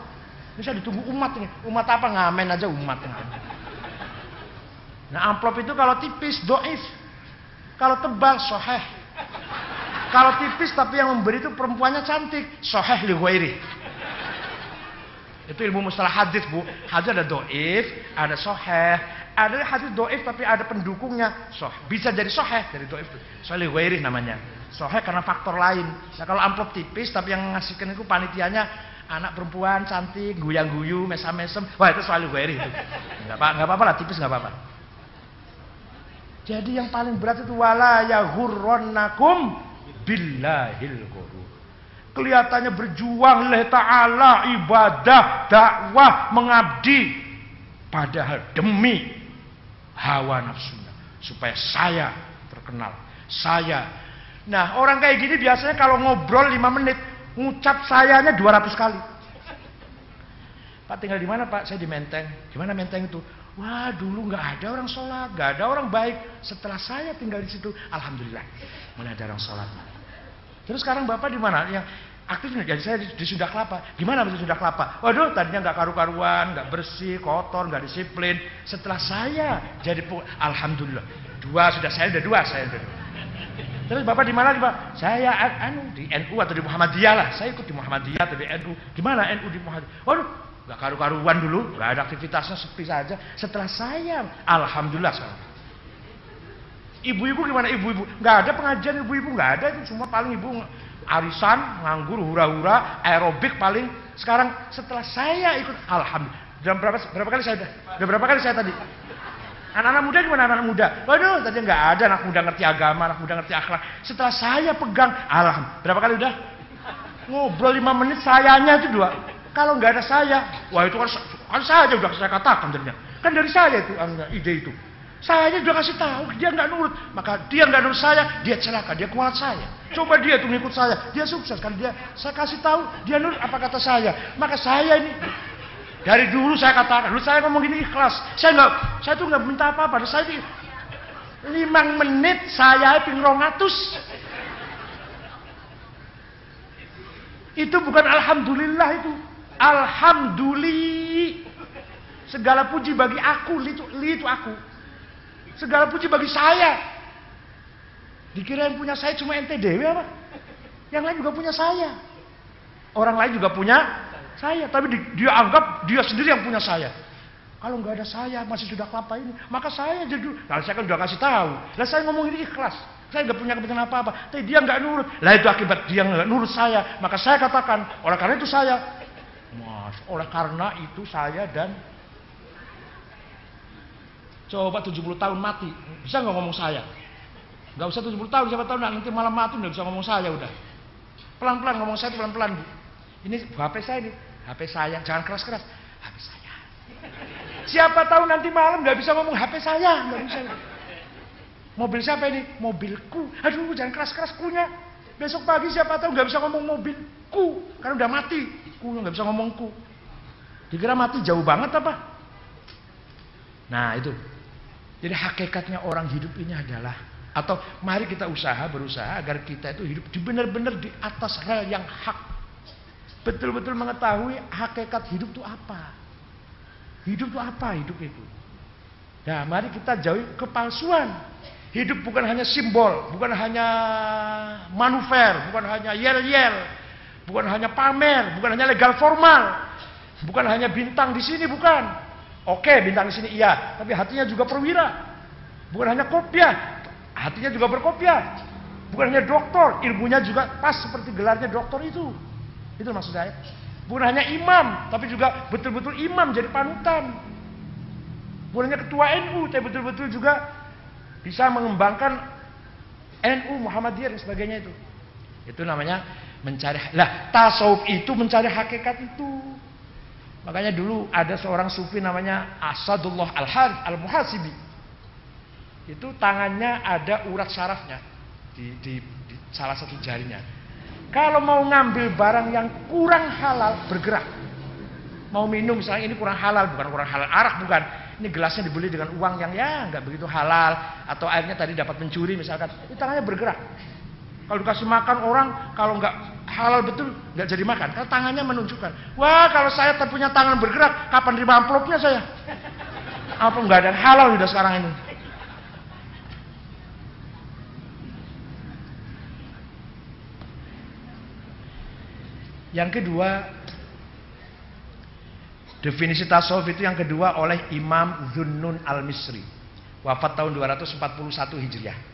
Ini saya ditunggu umat ini. Umat apa? Ngamen aja umat nah amplop itu kalau tipis doif. Kalau tebal soheh. Kalau tipis tapi yang memberi itu perempuannya cantik soheh li itu ilmu mustalah hadis bu. Hadis ada doif, ada soheh. Ada hadis doif tapi ada pendukungnya. Soh. Bisa jadi soheh dari doif itu. Soalnya wairih namanya. Soheh karena faktor lain. Nah kalau amplop tipis tapi yang ngasihkan itu panitianya anak perempuan cantik, guyang guyu, mesam mesem. Wah itu soal wairih itu. Gak apa nggak apa-apa lah tipis nggak apa-apa. Jadi yang paling berat itu wala yahurronnakum billahil kelihatannya berjuang oleh ta'ala ibadah dakwah mengabdi padahal demi hawa nafsunya supaya saya terkenal saya nah orang kayak gini biasanya kalau ngobrol 5 menit ngucap sayanya 200 kali Pak tinggal di mana Pak? Saya di Menteng. Gimana Menteng itu? Wah dulu nggak ada orang sholat, nggak ada orang baik. Setelah saya tinggal di situ, alhamdulillah mulai ada orang sholat. Terus sekarang Bapak di mana? Yang aktif nih, jadi saya di, Sunda Kelapa. Gimana di Sunda Kelapa? Waduh, tadinya nggak karu-karuan, nggak bersih, kotor, nggak disiplin. Setelah saya jadi alhamdulillah. Dua sudah saya udah dua saya udah. Terus Bapak di mana Pak? Saya anu di NU atau di Muhammadiyah lah. Saya ikut di Muhammadiyah atau di NU. Gimana NU di Muhammadiyah? Waduh, nggak karu-karuan dulu, nggak ada aktivitasnya sepi saja. Setelah saya, alhamdulillah sekarang. Ibu-ibu gimana ibu-ibu? Nggak ada pengajian ibu-ibu, nggak ada itu cuma paling ibu arisan, nganggur, hura-hura, aerobik paling. Sekarang setelah saya ikut, alhamdulillah. Jam berapa, berapa kali saya udah berapa kali saya tadi? Anak-anak muda gimana anak muda? Waduh, tadi nggak ada anak muda ngerti agama, anak muda ngerti akhlak. Setelah saya pegang, alhamdulillah. Berapa kali udah? Ngobrol lima menit, sayanya itu dua. Kalau nggak ada saya, wah itu kan, kan saya udah saya katakan ternyata. Kan dari saya itu ide itu. Saya sudah kasih tahu, dia nggak nurut. Maka dia nggak nurut saya, dia celaka, dia kuat saya. Coba dia tuh ngikut saya, dia sukses. Karena dia, saya kasih tahu, dia nurut apa kata saya. Maka saya ini dari dulu saya katakan, dulu saya ngomong gini ikhlas. Saya nggak, saya tuh nggak minta apa-apa. Saya ini lima menit saya ping rongatus. Itu bukan alhamdulillah itu. Alhamdulillah. Segala puji bagi aku, itu, itu aku. Segala puji bagi saya. Dikira yang punya saya cuma ente dewi apa? Yang lain juga punya saya. Orang lain juga punya saya. Tapi di, dia anggap dia sendiri yang punya saya. Kalau nggak ada saya masih sudah kelapa ini, maka saya jadi. Nah, saya kan sudah kasih tahu. Lah saya ngomong ini ikhlas. Saya nggak punya kepentingan apa-apa. Tapi dia nggak nurut. Lah itu akibat dia nggak nurut saya. Maka saya katakan, oleh karena itu saya. Mas, oleh karena itu saya dan Coba 70 tahun mati, bisa nggak ngomong saya? Nggak usah 70 tahun, siapa tahu nanti malam mati nggak bisa ngomong saya udah. Pelan-pelan ngomong saya pelan-pelan. Ini HP saya ini, HP saya, jangan keras-keras. HP saya. Siapa tahu nanti malam nggak bisa ngomong HP saya, nggak bisa. Mobil siapa ini? Mobilku. Aduh, jangan keras-keras kunya. Besok pagi siapa tahu nggak bisa ngomong mobilku, karena udah mati. Ku nggak bisa ngomongku. Dikira mati jauh banget apa? Nah itu jadi hakikatnya orang hidup ini adalah atau mari kita usaha berusaha agar kita itu hidup benar-benar di atas rel yang hak. Betul-betul mengetahui hakikat hidup itu apa. Hidup itu apa hidup itu. Nah, mari kita jauhi kepalsuan. Hidup bukan hanya simbol, bukan hanya manuver, bukan hanya yel-yel, bukan hanya pamer, bukan hanya legal formal, bukan hanya bintang di sini, bukan. Oke, bintang di sini iya, tapi hatinya juga perwira. Bukan hanya kopiah, hatinya juga berkopiah. Bukan hanya doktor, ilmunya juga pas seperti gelarnya doktor itu. Itu maksud saya. Bukan hanya imam, tapi juga betul-betul imam jadi panutan. Bolehnya ketua NU, tapi betul-betul juga bisa mengembangkan NU Muhammadiyah dan sebagainya itu. Itu namanya mencari lah tasawuf itu mencari hakikat itu. Makanya dulu ada seorang sufi namanya Asadullah Al-Harith Al-Muhasibi. Itu tangannya ada urat sarafnya di, di, di salah satu jarinya. Kalau mau ngambil barang yang kurang halal bergerak. Mau minum misalnya ini kurang halal, bukan kurang halal arak bukan. Ini gelasnya dibeli dengan uang yang ya nggak begitu halal atau airnya tadi dapat mencuri misalkan. Ini tangannya bergerak. Kalau dikasih makan orang kalau nggak halal betul nggak jadi makan. Karena tangannya menunjukkan. Wah kalau saya punya tangan bergerak, kapan terima amplopnya saya? Apa nggak ada halal udah sekarang ini? Yang kedua, definisi tasawuf itu yang kedua oleh Imam Zunnun Al-Misri. Wafat tahun 241 Hijriah.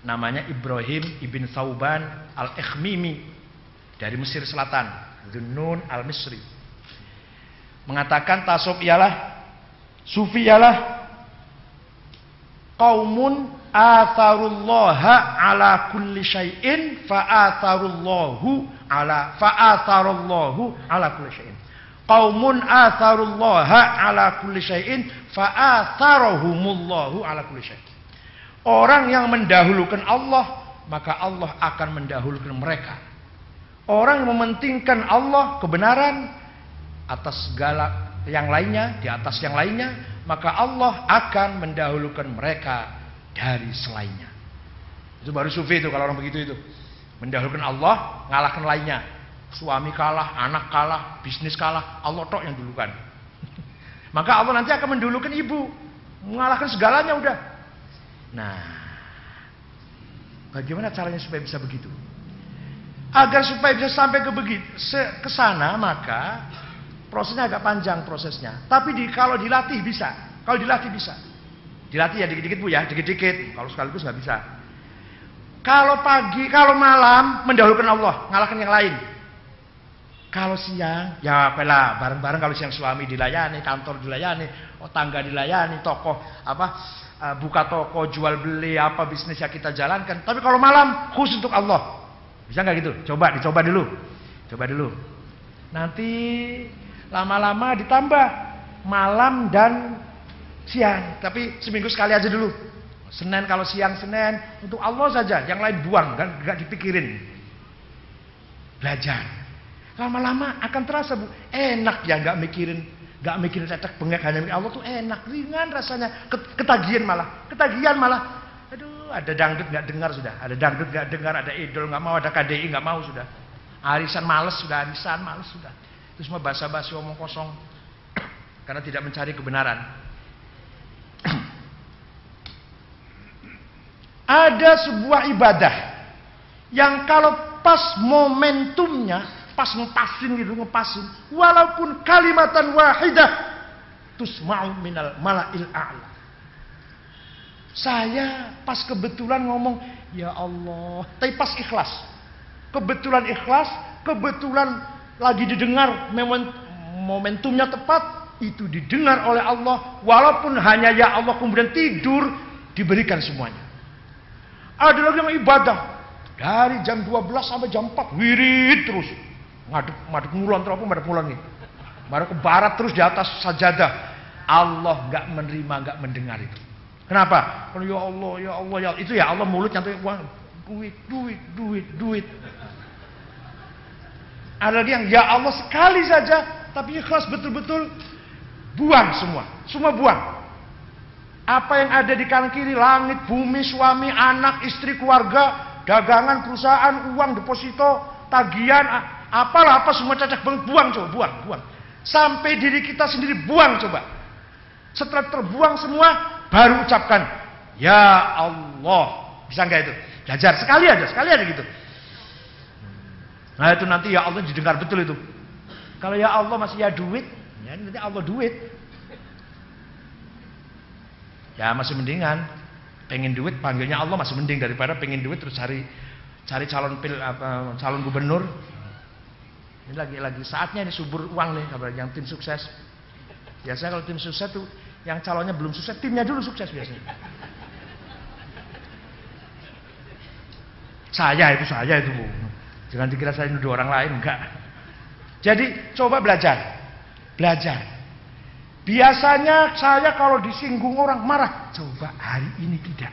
Namanya Ibrahim ibn Thauban Al-Ikhmimi dari Mesir Selatan. Zunnun Al-Misri. Mengatakan tasawuf ialah sufi ialah kaumun atharullaha ala kulli syai'in fa atharullahu ala fa atharullahu ala kulli syai'in qaumun atharullaha ala kulli syai'in fa atharahumullahu ala kulli syai'in orang yang mendahulukan Allah maka Allah akan mendahulukan mereka orang yang mementingkan Allah kebenaran atas segala yang lainnya di atas yang lainnya maka Allah akan mendahulukan mereka dari selainnya. Itu baru sufi itu kalau orang begitu itu. Mendahulukan Allah, ngalahkan lainnya. Suami kalah, anak kalah, bisnis kalah, Allah tok yang dulukan. [laughs] Maka Allah nanti akan mendulukan ibu, mengalahkan segalanya udah. Nah, bagaimana caranya supaya bisa begitu? Agar supaya bisa sampai ke begitu, ke sana maka prosesnya agak panjang prosesnya. Tapi di, kalau dilatih bisa, kalau dilatih bisa. Dilatih ya dikit-dikit bu ya, dikit-dikit. Kalau sekaligus nggak bisa. Kalau pagi, kalau malam mendahulukan Allah, ngalahkan yang lain. Kalau siang, ya apalah bareng-bareng kalau siang suami dilayani, kantor dilayani, oh, tangga dilayani, toko apa uh, buka toko, jual beli apa bisnis yang kita jalankan. Tapi kalau malam khusus untuk Allah. Bisa nggak gitu? Coba dicoba dulu. Coba dulu. Nanti lama-lama ditambah malam dan siang, tapi seminggu sekali aja dulu. Senin kalau siang Senin untuk Allah saja, yang lain buang, kan nggak dipikirin. Belajar. Lama-lama akan terasa bu, enak ya nggak mikirin, nggak mikirin cetak bengek hanya Allah tuh enak, ringan rasanya, ketagihan malah, ketagihan malah. Aduh, ada dangdut nggak dengar sudah, ada dangdut nggak dengar, ada idol nggak mau, ada KDI nggak mau sudah. Arisan males sudah, arisan males sudah. Itu semua basa-basi omong kosong [clears throat] karena tidak mencari kebenaran. [clears throat] Ada sebuah ibadah yang kalau pas momentumnya, pas ngepasin gitu, ngepasin, walaupun kalimatan wahidah tusma'u minal mala'il a'la. Saya pas kebetulan ngomong, ya Allah, tapi pas ikhlas. Kebetulan ikhlas, kebetulan lagi didengar momentumnya tepat, itu didengar oleh Allah, walaupun hanya ya Allah kemudian tidur, diberikan semuanya. Ada lagi yang ibadah. Dari jam 12 sampai jam 4 wirid terus. Ngadep mulon terus apa ngadep mulon nih. Baru ke barat terus di atas sajadah. Allah nggak menerima, nggak mendengar itu. Kenapa? Kalau ya Allah, ya Allah, ya Allah. itu ya Allah mulut nyampe uang duit, duit, duit, duit. Ada yang ya Allah sekali saja, tapi ikhlas betul-betul buang semua, semua buang. Apa yang ada di kanan kiri, langit, bumi, suami, anak, istri, keluarga, dagangan, perusahaan, uang, deposito, tagihan, apalah apa semua cacat buang coba, buang, buang. Sampai diri kita sendiri buang coba. Setelah terbuang semua, baru ucapkan, Ya Allah. Bisa nggak itu? Belajar sekali aja, sekali aja gitu. Nah itu nanti ya Allah didengar betul itu. Kalau ya Allah masih ya duit, ya nanti Allah duit. Ya masih mendingan. Pengen duit panggilnya Allah masih mending daripada pengen duit terus cari cari calon pil apa, calon gubernur. Ini lagi lagi saatnya ini subur uang nih kabar yang tim sukses. Biasanya kalau tim sukses tuh Yang calonnya belum sukses, timnya dulu sukses biasanya. Saya itu saya itu bu. Jangan dikira saya nuduh orang lain enggak. Jadi coba belajar, belajar. Biasanya saya kalau disinggung orang marah, coba hari ini tidak.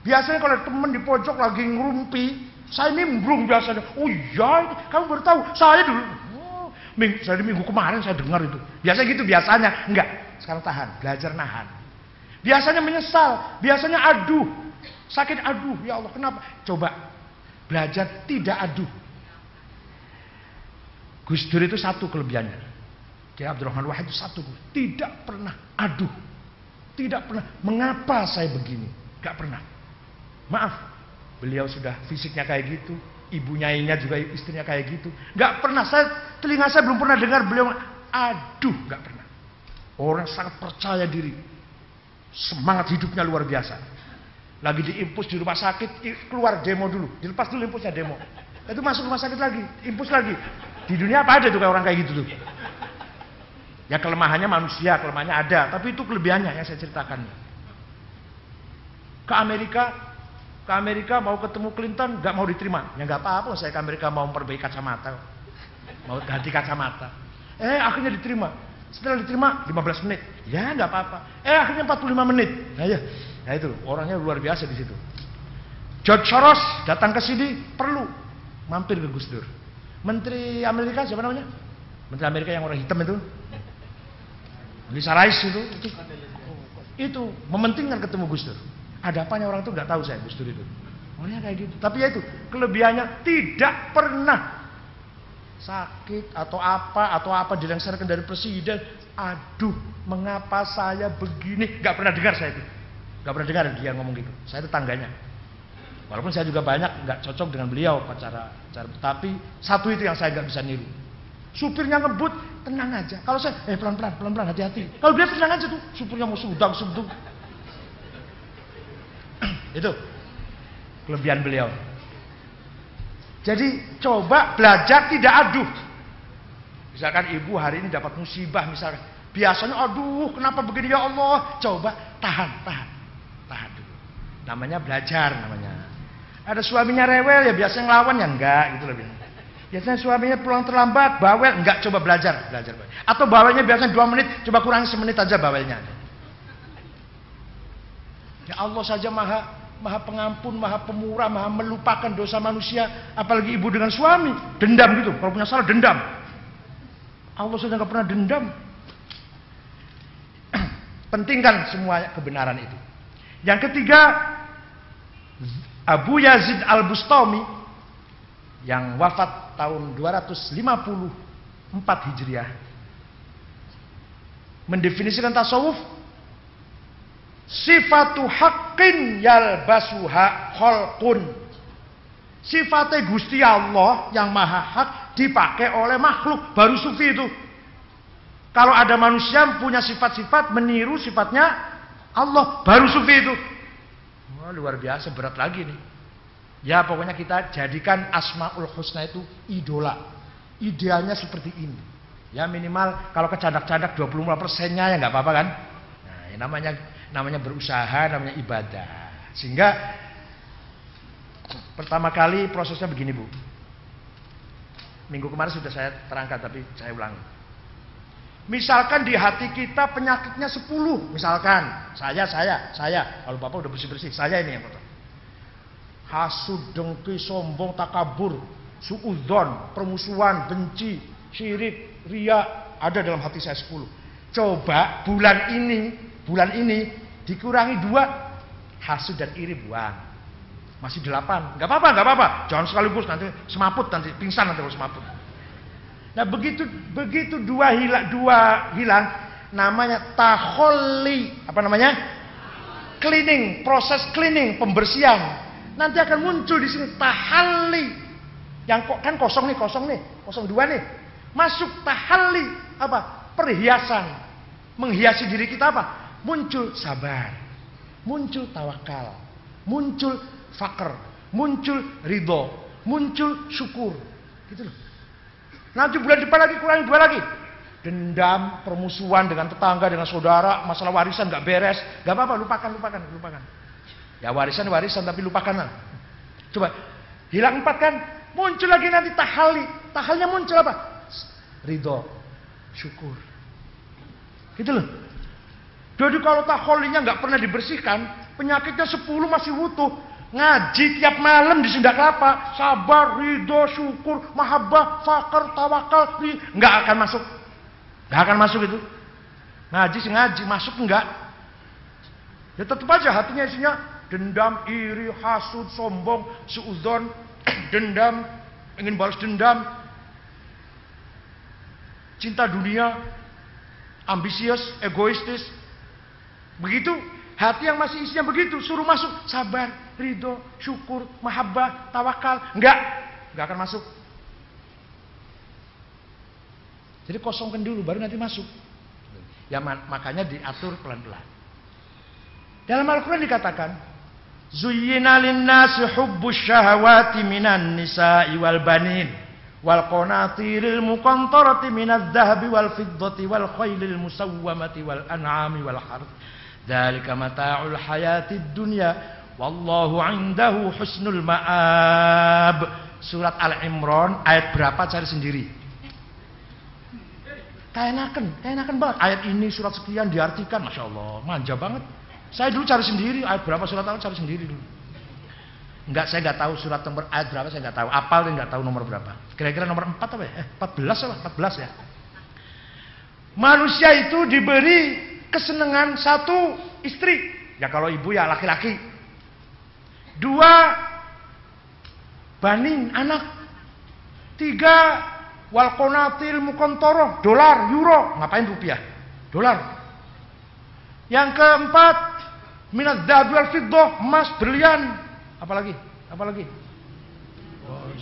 Biasanya kalau teman di pojok lagi ngerumpi, saya nimbrung biasanya. Oh iya, kamu baru tahu. Saya dulu. Oh, minggu, saya minggu kemarin saya dengar itu. Biasanya gitu biasanya. Enggak. Sekarang tahan. Belajar nahan. Biasanya menyesal. Biasanya aduh. Sakit aduh. Ya Allah kenapa? Coba. Belajar tidak aduh. Gus Dur itu satu kelebihannya. Kiai Abdurrahman Wahid itu satu. Tidak pernah aduh. Tidak pernah. Mengapa saya begini? Gak pernah. Maaf. Beliau sudah fisiknya kayak gitu, ibu nyainya juga istrinya kayak gitu. Gak pernah saya telinga saya belum pernah dengar beliau aduh, gak pernah. Orang sangat percaya diri, semangat hidupnya luar biasa. Lagi diimpus di rumah sakit, keluar demo dulu, dilepas dulu impusnya demo. Itu masuk rumah sakit lagi, impus lagi. Di dunia apa ada tuh kayak orang kayak gitu tuh? Ya kelemahannya manusia, kelemahannya ada, tapi itu kelebihannya yang saya ceritakan. Ke Amerika ke Amerika mau ketemu Clinton nggak mau diterima. Ya nggak apa-apa saya ke Amerika mau memperbaiki kacamata. Mau ganti kacamata. Eh akhirnya diterima. Setelah diterima 15 menit. Ya nggak apa-apa. Eh akhirnya 45 menit. Nah ya nah itu orangnya luar biasa di situ. George Soros datang ke sini perlu mampir ke Gus Dur. Menteri Amerika siapa namanya? Menteri Amerika yang orang hitam itu. Lisa Rice itu. Itu, itu. Mementingkan ketemu Gus Dur ada apanya orang itu nggak tahu saya Gus Dur itu. Maunya kayak gitu. Tapi ya itu kelebihannya tidak pernah sakit atau apa atau apa dilengsarkan dari presiden. Aduh, mengapa saya begini? Gak pernah dengar saya itu. Gak pernah dengar dia ngomong gitu. Saya tetangganya. Walaupun saya juga banyak nggak cocok dengan beliau cara cara tapi satu itu yang saya nggak bisa niru. Supirnya ngebut, tenang aja. Kalau saya, eh pelan-pelan, pelan-pelan, hati-hati. Kalau dia tenang aja tuh, supirnya mau sudang, sudung, itu kelebihan beliau. Jadi coba belajar tidak aduh. Misalkan ibu hari ini dapat musibah misalkan. Biasanya aduh kenapa begini ya Allah. Coba tahan, tahan. Tahan dulu. Namanya belajar namanya. Ada suaminya rewel ya biasanya ngelawan ya enggak gitu lebih. Biasanya suaminya pulang terlambat, bawel, enggak coba belajar, belajar. Atau bawelnya biasanya dua menit, coba kurangi semenit aja bawelnya. Ya Allah saja maha maha pengampun, maha pemurah, maha melupakan dosa manusia, apalagi ibu dengan suami, dendam gitu, kalau punya salah dendam. Allah sudah nggak pernah dendam. [clears throat] Pentingkan semua kebenaran itu. Yang ketiga, Abu Yazid Al-Bustami yang wafat tahun 254 Hijriah mendefinisikan tasawuf Sifatu haqqin yalbasuha kholqun. Sifatnya Gusti Allah yang maha hak dipakai oleh makhluk. Baru sufi itu. Kalau ada manusia punya sifat-sifat meniru sifatnya Allah. Baru sufi itu. Wah, luar biasa berat lagi nih. Ya pokoknya kita jadikan Asmaul Husna itu idola. Idealnya seperti ini. Ya minimal kalau kecadak-cadak 25 persennya ya nggak apa-apa kan. Nah, ini namanya namanya berusaha, namanya ibadah. Sehingga pertama kali prosesnya begini Bu. Minggu kemarin sudah saya terangkan tapi saya ulangi. Misalkan di hati kita penyakitnya 10, misalkan saya, saya, saya, kalau Bapak udah bersih-bersih, saya ini yang kotor. Hasud, dengki, sombong, takabur, suudzon, permusuhan, benci, syirik, ria, ada dalam hati saya 10. Coba bulan ini, bulan ini Dikurangi dua, hasud dan iri buang. Masih delapan. Gak apa-apa, gak apa-apa. Jangan sekaligus nanti semaput, nanti pingsan nanti kalau semaput. Nah begitu begitu dua hilang, dua hilang, namanya taholi. Apa namanya? Cleaning, proses cleaning, pembersihan. Nanti akan muncul di sini tahali. Yang kok kan kosong nih, kosong nih, kosong dua nih. Masuk tahali apa? Perhiasan. Menghiasi diri kita apa? Muncul sabar, muncul tawakal, muncul fakir, muncul ridho, muncul syukur. Gitu loh. Nanti bulan depan lagi kurang dua lagi. dendam, permusuhan dengan tetangga, dengan saudara, masalah warisan nggak beres, nggak apa-apa, lupakan, lupakan, lupakan. Ya warisan warisan tapi lupakanlah. Coba hilang empat kan, muncul lagi nanti tahali, tahalnya muncul apa? Ridho, syukur. Gitu loh. Jadi kalau taholinya nggak pernah dibersihkan, penyakitnya sepuluh masih utuh. Ngaji tiap malam di Sunda Kelapa, sabar, ridho, syukur, mahabbah, fakir, tawakal, nggak akan masuk Gak akan masuk itu. Ngaji sih ngaji, masuk enggak. Ya tetap aja hatinya isinya dendam, iri, hasud, sombong, suudzon, [clears throat] dendam, ingin balas dendam, cinta dunia, ambisius, egoistis. Begitu hati yang masih isinya begitu, suruh masuk sabar, ridho, syukur, mahabbah, tawakal, enggak, enggak akan masuk. Jadi kosongkan dulu baru nanti masuk. Ya makanya diatur pelan-pelan. Dalam Al-Quran dikatakan, Zuyyina linnasi hubbus syahawati minan nisa'i wal banin wal qanatiril muqantarati minadh dhahabi wal fiddati wal khaylil musawwamati wal an'ami wal harth. Dzalika mata'ul hayatid dunya wallahu 'indahu husnul ma'ab. Surat Al-Imran ayat berapa cari sendiri. Kaenakan, kaenakan banget. Ayat ini surat sekian diartikan, masya Allah, manja banget. Saya dulu cari sendiri ayat berapa surat apa cari sendiri dulu. Enggak, saya nggak tahu surat nomor ayat berapa saya nggak tahu. Apal dan nggak tahu nomor berapa. Kira-kira nomor 4 apa ya? Eh, 14 lah, 14 ya. Manusia itu diberi kesenangan satu istri. Ya kalau ibu ya laki-laki. Dua banin anak. Tiga wal konatil mukontoro dolar euro. Ngapain rupiah? Dolar. Yang keempat minat wal fiddoh emas berlian. Apalagi? Apalagi?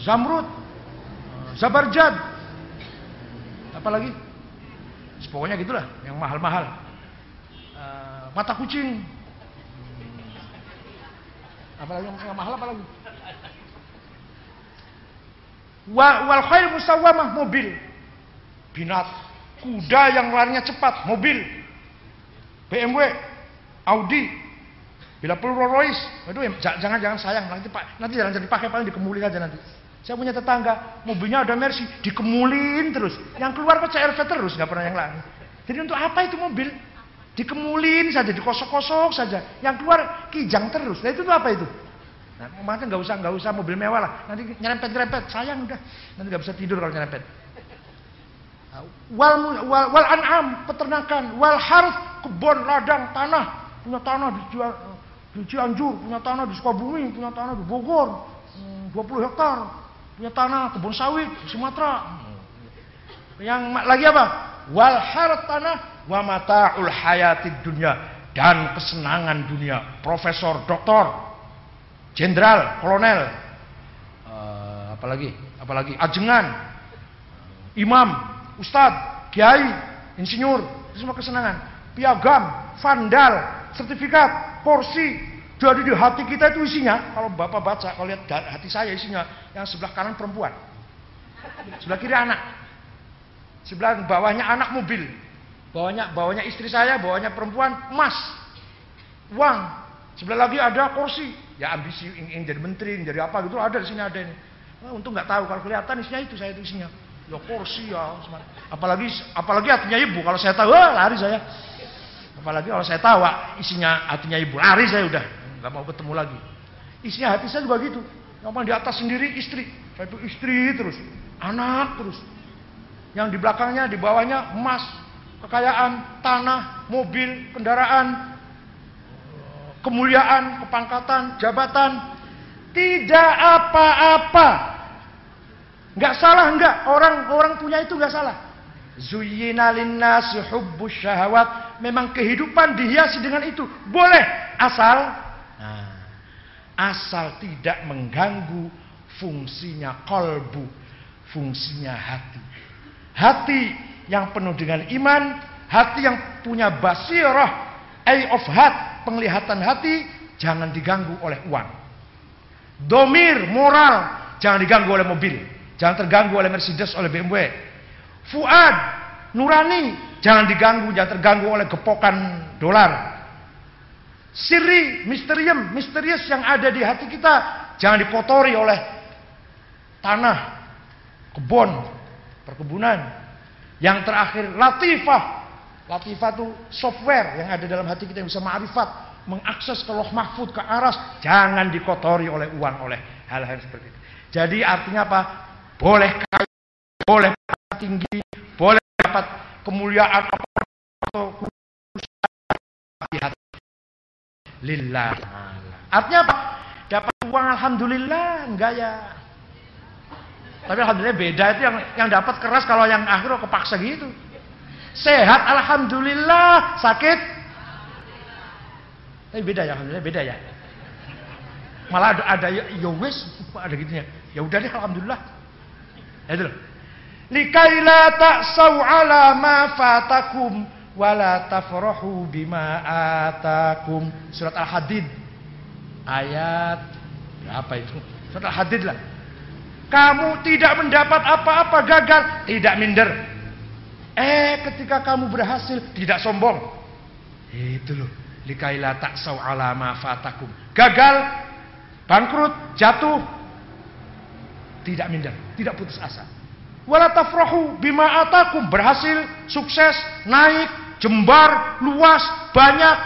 Zamrud zabarjad. Apalagi? Pokoknya gitulah yang mahal-mahal uh, mata kucing apalagi yang mahal apalagi wal khair musawamah mobil. Binat. Kuda yang larinya cepat, mobil. BMW, Audi. Bila perlu Rolls Royce. Aduh, jangan jangan sayang nanti Pak, nanti jangan jadi pakai paling dikemulin aja nanti. Saya punya tetangga, mobilnya ada Mercy, dikemulin terus. Yang keluar kok CRV terus, nggak pernah yang lain. Jadi untuk apa itu mobil? Dikemulin saja, dikosok-kosok saja. Yang keluar kijang terus. Nah itu tuh apa itu? Nah, makanya nggak usah nggak usah mobil mewah lah. Nanti nyerempet nyerempet, sayang udah. Nanti nggak bisa tidur kalau nyerempet. Nah, wal, wal, wal an'am peternakan, wal harf kebun ladang tanah punya tanah di, di Cianjur, punya tanah di Sukabumi, punya tanah di Bogor, 20 hmm, hektar, punya tanah kebun sawit di Sumatera. Yang lagi apa? Wal harf tanah wa mata'ul hayatid dunia dan kesenangan dunia. Profesor, doktor, jenderal, kolonel, uh, apalagi, apalagi ajengan, imam, ustad, kiai, insinyur, itu semua kesenangan. Piagam, vandal, sertifikat, porsi, jadi di hati kita itu isinya, kalau bapak baca, kalau lihat hati saya isinya, yang sebelah kanan perempuan, sebelah kiri anak, sebelah bawahnya anak mobil, bawahnya bawahnya istri saya, bawahnya perempuan, emas, uang, sebelah lagi ada kursi, ya ambisi ingin, jadi menteri, ingin jadi apa gitu ada di sini ada ini. Nah, untung nggak tahu kalau kelihatan isinya itu saya itu isinya. Ya kursi ya, apalagi apalagi hatinya ibu. Kalau saya tahu, wah, lari saya. Apalagi kalau saya tahu isinya hatinya ibu, lari saya udah nggak mau ketemu lagi. Isinya hati saya juga gitu. Yang di atas sendiri istri, saya itu istri terus, anak terus. Yang di belakangnya, di bawahnya emas, kekayaan, tanah, mobil, kendaraan, kemuliaan, kepangkatan, jabatan. Tidak apa-apa. Enggak salah enggak. Orang-orang punya itu enggak salah. Zuyyina linnasi hubbus syahawat. Memang kehidupan dihiasi dengan itu. Boleh. Asal. Nah, asal tidak mengganggu fungsinya kolbu. Fungsinya hati. Hati yang penuh dengan iman. Hati yang punya basirah. Eye of heart penglihatan hati jangan diganggu oleh uang. Domir moral jangan diganggu oleh mobil, jangan terganggu oleh Mercedes, oleh BMW. Fuad nurani, jangan diganggu, jangan terganggu oleh gepokan dolar. Siri, misterium, misterius yang ada di hati kita, jangan dikotori oleh tanah, kebun, perkebunan. Yang terakhir, latifah. Latifah itu software yang ada dalam hati kita yang bisa ma'rifat, mengakses ke loh mahfud, ke aras, jangan dikotori oleh uang, oleh hal-hal seperti itu. Jadi artinya apa? Boleh kaya, boleh tinggi, boleh dapat kemuliaan atau hati lillah. Artinya apa? Dapat uang alhamdulillah, enggak ya. Tapi alhamdulillah beda itu yang yang dapat keras kalau yang akhir kepaksa gitu. Sehat alhamdulillah, sakit tapi beda ya alhamdulillah beda ya. Malah ada, ada ya, ya wes ada gitunya. Ya udah deh alhamdulillah. Ya itu loh. Likaila ta'sau ala ma fatakum wala tafrahu bima atakum. Surat Al-Hadid ayat apa itu? Surat Al-Hadid lah. Kamu tidak mendapat apa-apa gagal, tidak minder. Eh, ketika kamu berhasil, tidak sombong. Itu loh. Likaila taksau ala ma fatakum. Gagal, bangkrut, jatuh, tidak minder, tidak putus asa. Wala tafrahu bima atakum. Berhasil, sukses, naik, jembar, luas, banyak,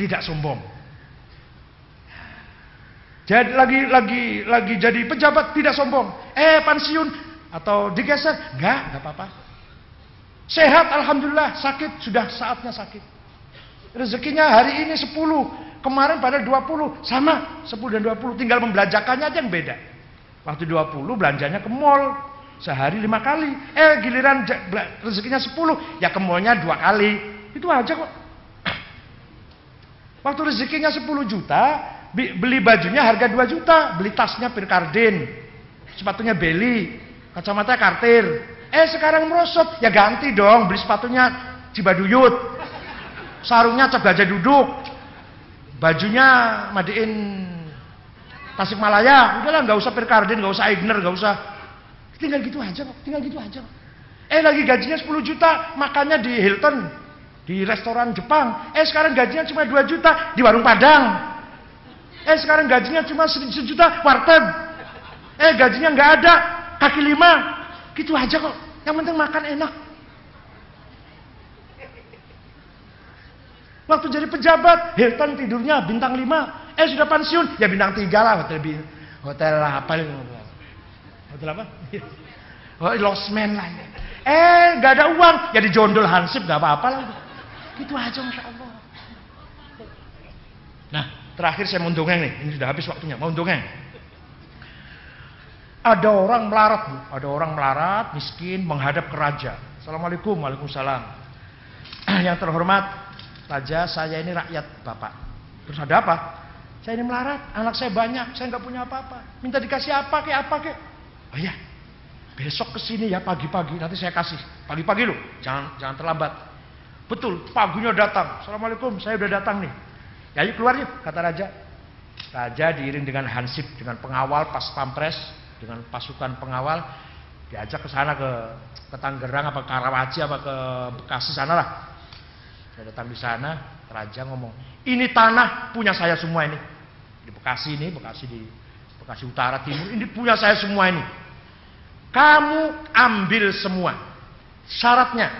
tidak sombong. Jadi lagi lagi lagi jadi pejabat tidak sombong. Eh pensiun atau digeser, enggak, enggak apa-apa. Sehat alhamdulillah, sakit sudah saatnya sakit. Rezekinya hari ini 10, kemarin pada 20, sama 10 dan 20, tinggal membelanjakannya aja yang beda. Waktu 20 belanjanya ke mall, sehari lima kali. Eh giliran rezekinya 10, ya ke mallnya dua kali. Itu aja kok. [clears throat] Waktu rezekinya 10 juta, beli bajunya harga 2 juta, beli tasnya Pirkardin, sepatunya Beli, kacamata Kartir. Eh sekarang merosot, ya ganti dong, beli sepatunya Cibaduyut, sarungnya Cap Gajah Duduk, bajunya Madiin Tasikmalaya, udahlah nggak usah Pirkardin, nggak usah Eigner, nggak usah, tinggal gitu aja tinggal gitu aja. Eh lagi gajinya 10 juta, makannya di Hilton, di restoran Jepang. Eh sekarang gajinya cuma 2 juta di warung Padang. Eh sekarang gajinya cuma sejuta warteg. Eh gajinya nggak ada, kaki lima. Gitu aja kok. Yang penting makan enak. Waktu jadi pejabat, Hilton tidurnya bintang lima. Eh sudah pensiun, ya bintang tiga lah hotel hotel apa Hotel apa? [laughs] Oh, losmen lah. Eh, gak ada uang, ya dijondol hansip, gak apa-apa lah. Gitu aja, masya Terakhir saya mau dongeng nih, ini sudah habis waktunya, mau dongeng. Ada orang melarat, Bu. Ada orang melarat, miskin, menghadap ke raja. Assalamualaikum, waalaikumsalam. [clears throat] Yang terhormat, raja saya ini rakyat Bapak. Terus ada apa? Saya ini melarat, anak saya banyak, saya nggak punya apa-apa. Minta dikasih apa ke apa ke? Oh iya, besok ke sini ya pagi-pagi, nanti saya kasih. Pagi-pagi loh, jangan jangan terlambat. Betul, paginya datang. Assalamualaikum, saya udah datang nih. Ya yuk keluar yuk, kata raja. Raja diiring dengan hansip, dengan pengawal pas pampres, dengan pasukan pengawal, diajak ke sana ke ke Tangerang apa Karawaci apa ke Bekasi sana lah. Saya datang di sana, raja ngomong, ini tanah punya saya semua ini. Di Bekasi ini, Bekasi di Bekasi Utara Timur, ini punya saya semua ini. Kamu ambil semua. Syaratnya,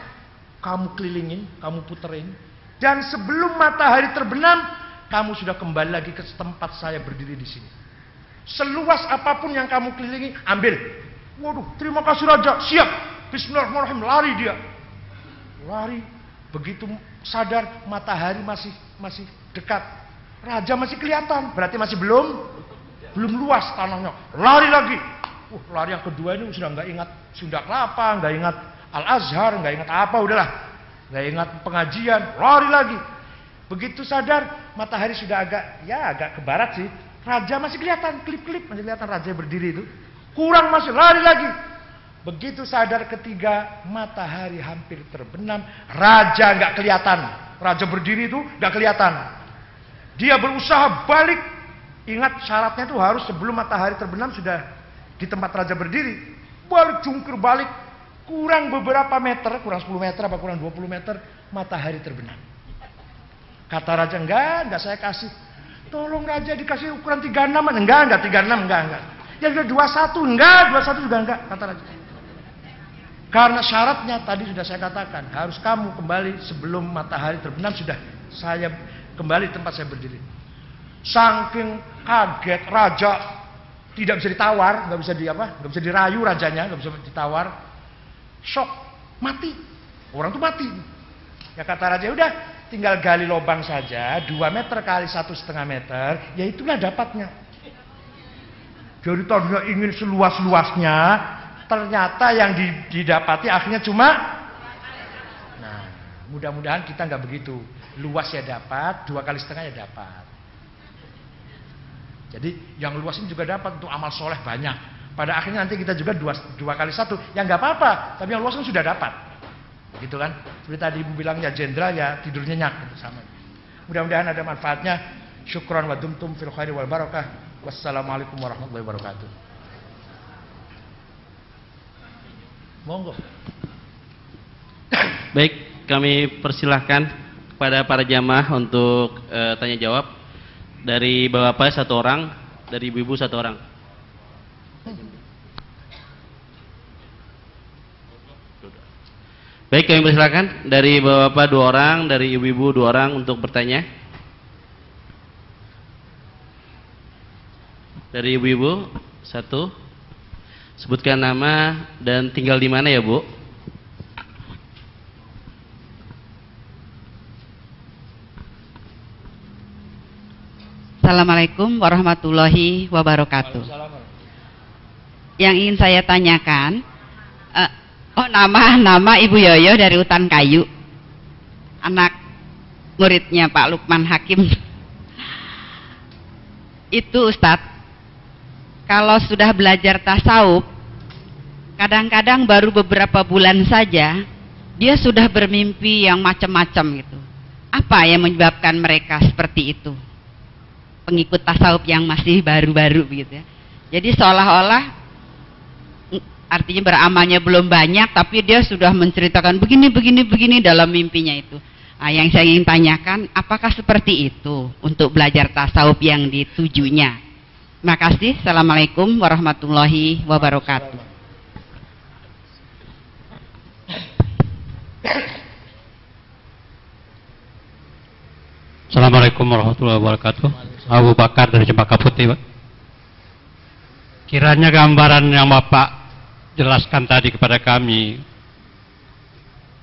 kamu kelilingin, kamu puterin. Dan sebelum matahari terbenam, kamu sudah kembali lagi ke tempat saya berdiri di sini. Seluas apa pun yang kamu kelilingi, ambil. Waduh, terima kasih Raja. Siap. Bismillahirrahmanirrahim. Lari dia. Lari. Begitu sadar matahari masih masih dekat. Raja masih kelihatan. Berarti masih belum belum luas tanahnya. Lari lagi. Uh, lari yang kedua ini sudah nggak ingat Sunda Kelapa, nggak ingat Al Azhar, nggak ingat apa, udahlah. Nggak ingat pengajian, lari lagi. Begitu sadar, matahari sudah agak, ya agak ke barat sih. Raja masih kelihatan, klip-klip masih kelihatan raja berdiri itu. Kurang masih, lari lagi. Begitu sadar ketiga, matahari hampir terbenam. Raja nggak kelihatan. Raja berdiri itu nggak kelihatan. Dia berusaha balik. Ingat syaratnya itu harus sebelum matahari terbenam sudah di tempat raja berdiri. Balik jungkir balik. Kurang beberapa meter, kurang 10 meter apa kurang 20 meter, matahari terbenam. Kata raja, enggak, enggak saya kasih. Tolong raja dikasih ukuran 36, enggak, enggak 36, enggak, enggak. Ya sudah 21, enggak, 21 juga enggak, kata raja. Karena syaratnya tadi sudah saya katakan, harus kamu kembali sebelum matahari terbenam sudah saya kembali tempat saya berdiri. Saking kaget raja tidak bisa ditawar, nggak bisa di apa, nggak bisa dirayu rajanya, nggak bisa ditawar, shock, mati. Orang tuh mati. Ya kata raja, udah tinggal gali lubang saja, dua meter kali satu setengah meter, ya itulah dapatnya. Jadi tadinya ingin seluas-luasnya, ternyata yang didapati akhirnya cuma nah mudah-mudahan kita nggak begitu. Luas ya dapat dua kali setengah ya dapat. Jadi yang luas ini juga dapat untuk amal soleh banyak. Pada akhirnya nanti kita juga dua, dua kali satu. Ya nggak apa-apa tapi yang luas kan sudah dapat gitu kan? Seperti tadi ibu bilang ya jenderal ya tidur nyenyak gitu sama. Mudah-mudahan ada manfaatnya. Syukron wa dumtum fil khairi wal barakah. Wassalamualaikum warahmatullahi wabarakatuh. Monggo. [coughs] Baik kami persilahkan kepada para jamaah untuk e, tanya jawab. Dari bapak satu orang, dari ibu-ibu satu orang. Baik, kami persilakan dari bapak dua orang, dari ibu-ibu dua orang untuk bertanya. Dari ibu-ibu satu, sebutkan nama dan tinggal di mana ya bu? Assalamualaikum warahmatullahi wabarakatuh. Yang ingin saya tanyakan, oh nama nama Ibu Yoyo dari Hutan Kayu, anak muridnya Pak Lukman Hakim. Itu Ustadz, kalau sudah belajar tasawuf, kadang-kadang baru beberapa bulan saja dia sudah bermimpi yang macam-macam gitu. Apa yang menyebabkan mereka seperti itu? pengikut tasawuf yang masih baru-baru begitu ya. Jadi seolah-olah artinya beramalnya belum banyak tapi dia sudah menceritakan begini begini begini dalam mimpinya itu. Nah, yang saya ingin tanyakan apakah seperti itu untuk belajar tasawuf yang ditujunya. Terima kasih. Assalamualaikum warahmatullahi wabarakatuh. Assalamualaikum warahmatullahi wabarakatuh. Abu Bakar dari Cempaka Putih, Pak. Kiranya gambaran yang Bapak jelaskan tadi kepada kami,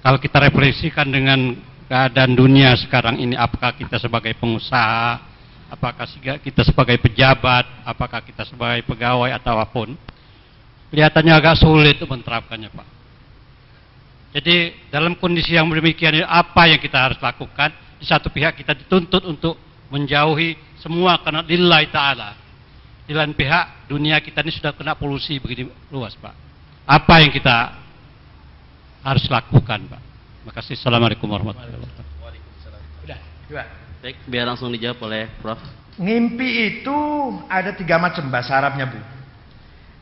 kalau kita refleksikan dengan keadaan dunia sekarang ini, apakah kita sebagai pengusaha, apakah kita sebagai pejabat, apakah kita sebagai pegawai atau apa pun, kelihatannya agak sulit untuk menerapkannya, Pak. Jadi dalam kondisi yang demikian apa yang kita harus lakukan? Di satu pihak kita dituntut untuk menjauhi semua karena lillahi ta'ala. Di lain pihak, dunia kita ini sudah kena polusi begini luas, Pak. Apa yang kita harus lakukan, Pak? Terima kasih. Assalamualaikum warahmatullahi wabarakatuh. Udah, dua. Baik, biar langsung dijawab oleh Prof. Ngimpi itu ada tiga macam bahasa Arabnya, Bu.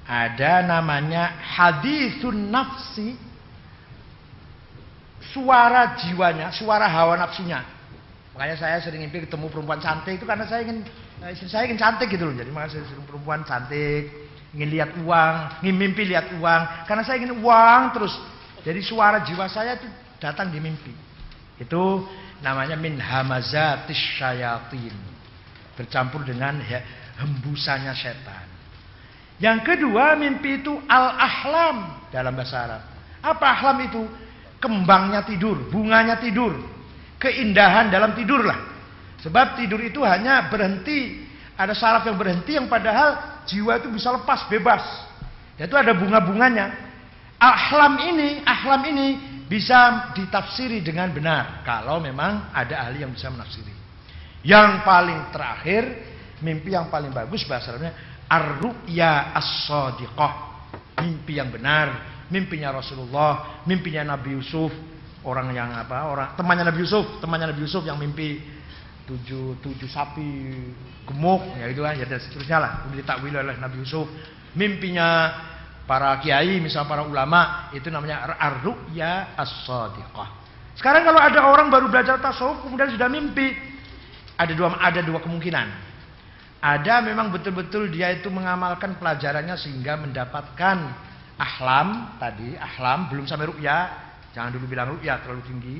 Ada namanya hadisun nafsi, suara jiwanya, suara hawa nafsunya. Makanya saya sering mimpi ketemu perempuan cantik itu karena saya ingin eh, saya ingin cantik gitu loh. Jadi makanya saya sering perempuan cantik, ingin lihat uang, ingin mimpi lihat uang. Karena saya ingin uang terus. Jadi suara jiwa saya itu datang di mimpi. Itu namanya min hamazatis syayatin. Bercampur dengan ya, hembusannya setan. Yang kedua mimpi itu al-ahlam dalam bahasa Arab. Apa ahlam itu? Kembangnya tidur, bunganya tidur, keindahan dalam tidur lah. Sebab tidur itu hanya berhenti, ada saraf yang berhenti yang padahal jiwa itu bisa lepas, bebas. Itu ada bunga-bunganya. Ahlam ini, ahlam ini bisa ditafsiri dengan benar kalau memang ada ahli yang bisa menafsiri. Yang paling terakhir, mimpi yang paling bagus bahasa Arabnya ar-ru'ya as-sadiqah. Mimpi yang benar, mimpinya Rasulullah, mimpinya Nabi Yusuf, orang yang apa orang temannya Nabi Yusuf temannya Nabi Yusuf yang mimpi tujuh tujuh sapi gemuk ya itu kan ya seterusnya lah ditakwil oleh Nabi Yusuf mimpinya para kiai, misal para ulama, itu namanya ar-ru'ya as-sadiqah. Sekarang kalau ada orang baru belajar tasawuf kemudian sudah mimpi, ada dua ada dua kemungkinan. Ada memang betul-betul dia itu mengamalkan pelajarannya sehingga mendapatkan ahlam tadi, ahlam belum sampai ru'ya, jangan dulu bilang ru'ya terlalu tinggi.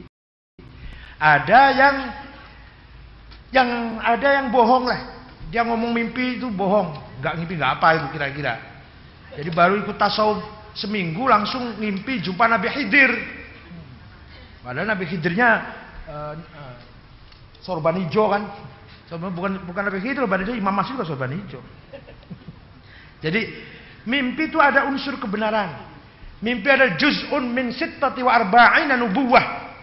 Ada yang yang ada yang bohong lah. Dia ngomong mimpi itu bohong, nggak mimpi nggak apa itu kira-kira. Jadi baru ikut tasawuf seminggu langsung mimpi jumpa Nabi Khidir. Padahal Nabi Khidirnya uh, uh, sorban hijau kan. Sorban, bukan bukan Nabi Khidir, sorban hijau Imam Masih juga sorban hijau. [laughs] Jadi mimpi itu ada unsur kebenaran. Mimpi ada juz'un min sittati wa arba'ina nubuwah.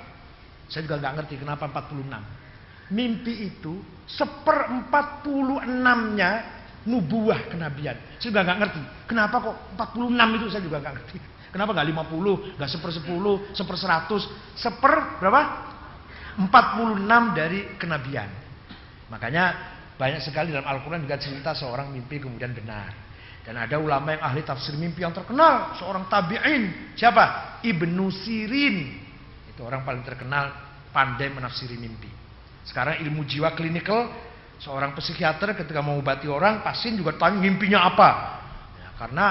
Saya juga nggak ngerti kenapa 46 mimpi itu seperempat puluh enamnya nubuah kenabian. Saya juga nggak ngerti. Kenapa kok 46 itu saya juga nggak ngerti. Kenapa nggak 50, nggak seper 10, seper 100, seper berapa? 46 dari kenabian. Makanya banyak sekali dalam Al-Quran juga cerita seorang mimpi kemudian benar. Dan ada ulama yang ahli tafsir mimpi yang terkenal, seorang tabi'in. Siapa? Ibnu Sirin. Itu orang paling terkenal pandai menafsiri mimpi. Sekarang ilmu jiwa klinikal, seorang psikiater ketika mau obati orang, pasien juga tanya mimpinya apa. Ya, karena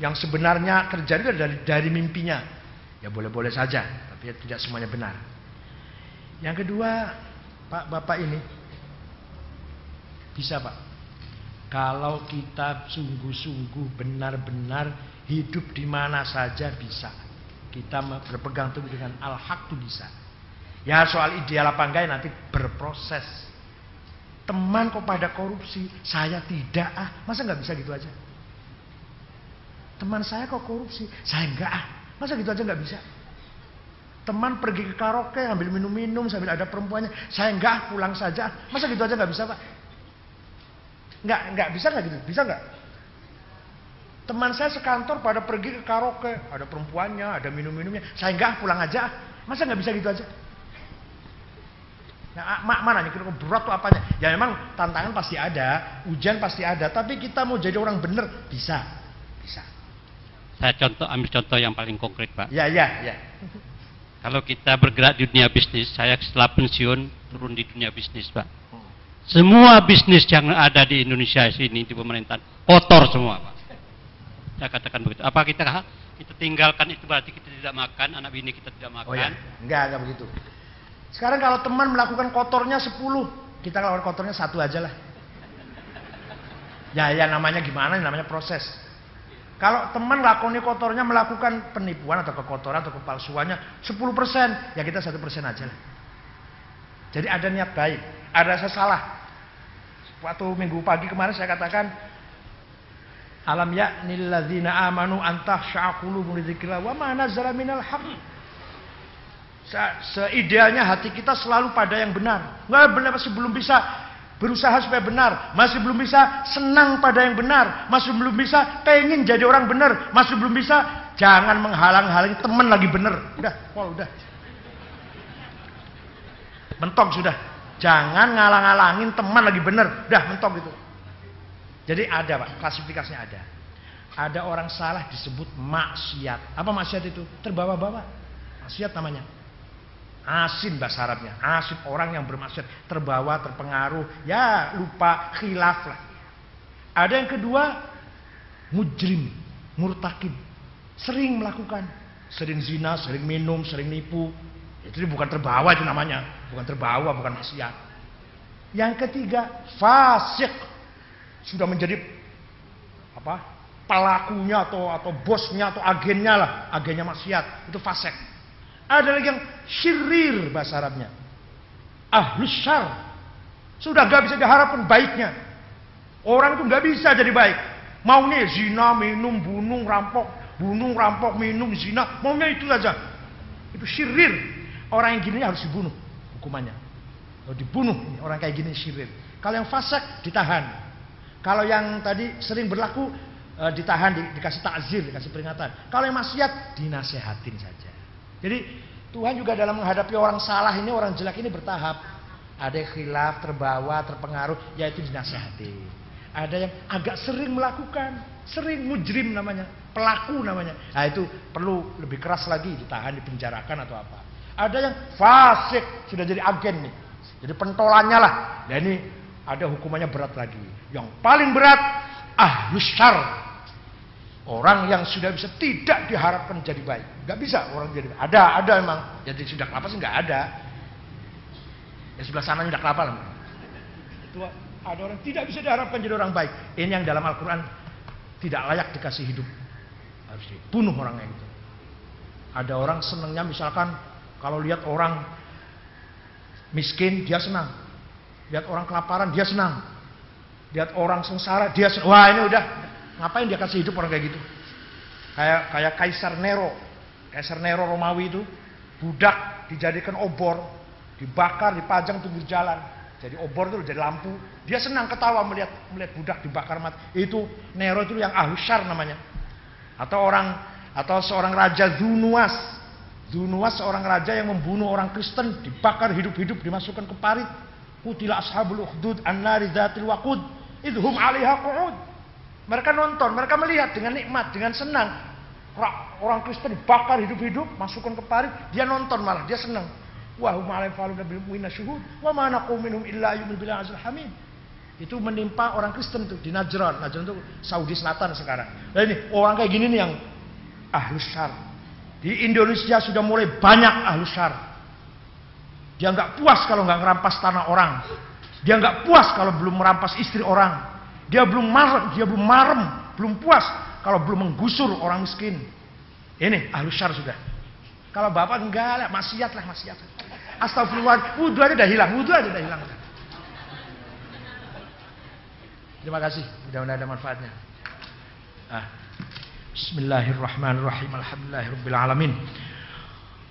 yang sebenarnya terjadi dari, dari mimpinya. Ya boleh-boleh saja, tapi ya tidak semuanya benar. Yang kedua, Pak Bapak ini bisa Pak. Kalau kita sungguh-sungguh benar-benar hidup di mana saja bisa. Kita berpegang teguh dengan al-haq itu bisa. Ya soal ideal apa enggak ya nanti berproses. Teman kok pada korupsi, saya tidak ah. Masa nggak bisa gitu aja? Teman saya kok korupsi, saya enggak ah. Masa gitu aja nggak bisa? Teman pergi ke karaoke ambil minum-minum sambil ada perempuannya, saya enggak ah, pulang saja. Masa gitu aja nggak bisa pak? Nggak nggak bisa nggak gitu? Bisa nggak? Teman saya sekantor pada pergi ke karaoke, ada perempuannya, ada minum-minumnya, saya enggak ah, pulang aja. Masa nggak bisa gitu aja? Nah, mak mana nih kira berat tuh apanya? Ya memang tantangan pasti ada, ujian pasti ada, tapi kita mau jadi orang bener bisa. Bisa. Saya contoh ambil contoh yang paling konkret, Pak. Ya, ya, ya. Kalau kita bergerak di dunia bisnis, saya setelah pensiun turun di dunia bisnis, Pak. Semua bisnis yang ada di Indonesia sini di pemerintahan kotor semua, Pak. Saya katakan begitu. Apa kita kita tinggalkan itu berarti kita tidak makan, anak bini kita tidak makan? Oh ya, enggak, enggak begitu. Sekarang kalau teman melakukan kotornya 10, kita kalau kotornya satu aja lah. Ya, ya namanya gimana? Namanya proses. Kalau teman lakoni kotornya melakukan penipuan atau kekotoran atau kepalsuannya 10%, ya kita satu persen aja lah. Jadi ada niat baik, ada saya salah. Waktu minggu pagi kemarin saya katakan Alam ya amanu antah sya'qulubu lidzikrillah wa ma minal haqq Seidealnya hati kita selalu pada yang benar. Nggak benar masih belum bisa berusaha supaya benar, masih belum bisa senang pada yang benar, masih belum bisa pengen jadi orang benar, masih belum bisa jangan menghalang-halangi teman lagi benar. Udah, pol udah. Mentok sudah. Jangan ngalang-ngalangin teman lagi benar. Udah mentok itu. Jadi ada Pak, klasifikasinya ada. Ada orang salah disebut maksiat. Apa maksiat itu? Terbawa-bawa. Maksiat namanya. Asin bahasa Arabnya. Asin orang yang bermaksud terbawa, terpengaruh. Ya lupa khilaf lah. Ada yang kedua. Mujrim. Murtakib. Sering melakukan. Sering zina, sering minum, sering nipu. Itu bukan terbawa itu namanya. Bukan terbawa, bukan maksiat. Yang ketiga. Fasik. Sudah menjadi apa pelakunya atau atau bosnya atau agennya lah agennya maksiat itu fasik ada lagi yang syirir bahasa Arabnya. Ahlus syar. Sudah gak bisa diharapkan baiknya. Orang itu gak bisa jadi baik. Maunya zina, minum, bunuh, rampok. Bunuh, rampok, minum, zina. Maunya itu saja. Itu syirir. Orang yang gini harus dibunuh. Hukumannya. Kalau dibunuh, orang kayak gini syirir. Kalau yang fasik, ditahan. Kalau yang tadi sering berlaku, eh, ditahan, di, dikasih takzir, dikasih peringatan. Kalau yang maksiat, dinasehatin saja. Jadi Tuhan juga dalam menghadapi orang salah ini, orang jelek ini bertahap. Ada yang khilaf, terbawa, terpengaruh, yaitu dinasehati. Ada yang agak sering melakukan, sering mujrim namanya, pelaku namanya. Nah itu perlu lebih keras lagi ditahan, dipenjarakan atau apa. Ada yang fasik sudah jadi agen nih, jadi pentolannya lah. Dan ini ada hukumannya berat lagi. Yang paling berat ahlus syar. Orang yang sudah bisa tidak diharapkan jadi baik. Gak bisa orang jadi baik. Ada, ada emang. Jadi sudah kelapa sih nggak ada. Ya sebelah sana sudah kelapa lah. Itu ada orang tidak bisa diharapkan jadi orang baik. Ini yang dalam Al-Quran tidak layak dikasih hidup. Harus dibunuh orangnya itu. Ada orang senangnya misalkan kalau lihat orang miskin dia senang. Lihat orang kelaparan dia senang. Lihat orang sengsara dia senang. Wah ini udah ngapain dia kasih hidup orang kayak gitu? Kayak kayak Kaisar Nero. Kaisar Nero Romawi itu budak dijadikan obor, dibakar, dipajang pinggir jalan. Jadi obor itu jadi lampu. Dia senang ketawa melihat melihat budak dibakar mati. Itu Nero itu yang ahusyar namanya. Atau orang atau seorang raja Zunuas. Zunuas seorang raja yang membunuh orang Kristen, dibakar hidup-hidup, dimasukkan ke parit. Kutila ashabul ukhdud an-nari dzatil waqud idhum 'alaiha qu'ud. Mereka nonton, mereka melihat dengan nikmat, dengan senang. Orang Kristen dibakar hidup-hidup, masukkan ke parit, dia nonton malah, dia senang. Wa wa minhum illa hamid. Itu menimpa orang Kristen tuh di Najran. Najran itu Saudi Selatan sekarang. Nah ini orang kayak gini nih yang ahlus syar. Di Indonesia sudah mulai banyak ahlus syar. Dia nggak puas kalau nggak merampas tanah orang. Dia nggak puas kalau belum merampas istri orang. Dia belum marem, dia belum marem, belum puas kalau belum menggusur orang miskin. Ini ahlus syar sudah. Kalau bapak enggak lah, maksiat lah, maksiat. Astagfirullah, wudhu aja udah hilang, wudhu aja udah hilang. Terima kasih, mudah-mudahan ada manfaatnya. Ah. Bismillahirrahmanirrahim. Alhamdulillahirabbil alamin.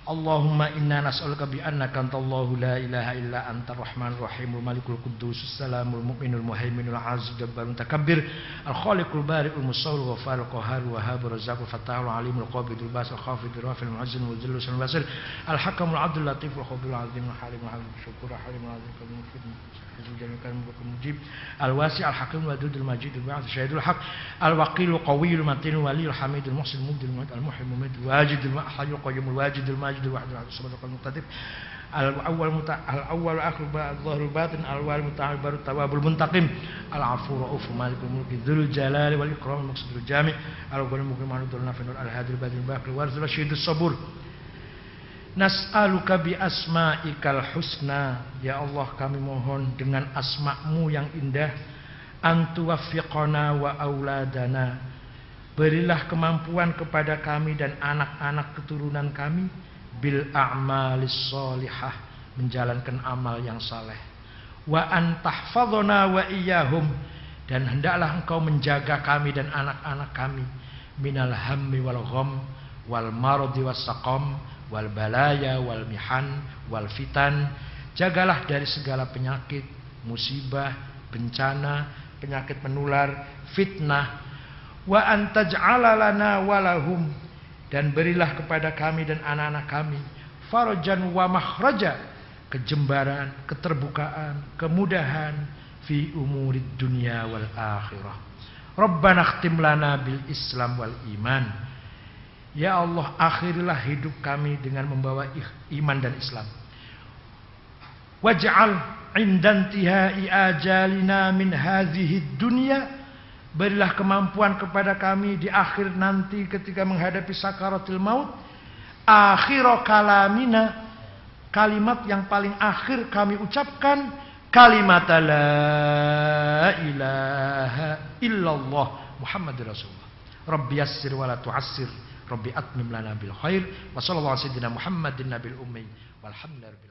Allahumma inna nas'aluka bi annaka antallahu la ilaha illa antar rahmanir rahim malikul quddus salamul mu'minul muhaiminul aziz jabbarul takabbir al khaliqul bari'ul musawwir ghaffarul qahhar wahhabur razzaqul fattahul alimul qabidul basil khafidul rafil mu'azzin sul basir al hakamul adul latiful khabirul azimul halimul halim syukur halimul azim kalimul mufid جميعا مجيب الواسع الحكيم الودود المجيد البعث الشهيد الحق. الوقيل القوي المتين الولي الحميد المحسن المبدي المعيد المحيي المميت الواجد الحي القيوم الواجد الماجد الواحد الواحد الصمد المقتدر الأول متع... الأول الآخر الظاهر الباطن الأول البر التواب المنتقم. العفو رؤوف مالك الملك ذو الجلال والإكرام المقصد الجامع. الأول المكرم عن الدور النافع الهادي البادي الباقي الوارث الرشيد الصبور. Nas'aluka bi asma'ikal husna. Ya Allah kami mohon dengan asma'mu yang indah. Antuwafiqona wa auladana. Berilah kemampuan kepada kami dan anak-anak keturunan kami. Bil a'malis solihah. Menjalankan amal yang saleh. Wa antahfadhona wa iyahum. Dan hendaklah engkau menjaga kami dan anak-anak kami. Minal hammi wal gham. Wal maradi was saqam wal balaya wal mihan wal fitan. Jagalah dari segala penyakit musibah bencana penyakit menular fitnah. Wa antaj'ala lana walahum dan berilah kepada kami dan anak-anak kami farajan wa makhraja kejembaran keterbukaan kemudahan fi umurid dunia wal akhirah. Rabbana khtim lana bil Islam wal iman Ya Allah akhirilah hidup kami dengan membawa iman dan Islam. Waj'al indantihai ajalina min hadhihi dunya Berilah kemampuan kepada kami di akhir nanti ketika menghadapi sakaratul maut. Akhir kalamina. Kalimat yang paling akhir kami ucapkan. Kalimat la ilaha illallah Muhammad Rasulullah. Rabbi yassir wa la tu'assir. Rabbi atmim lana bil khair wa sallallahu alaihi Muhammadin nabil ummi walhamdulillahi rabbil alamin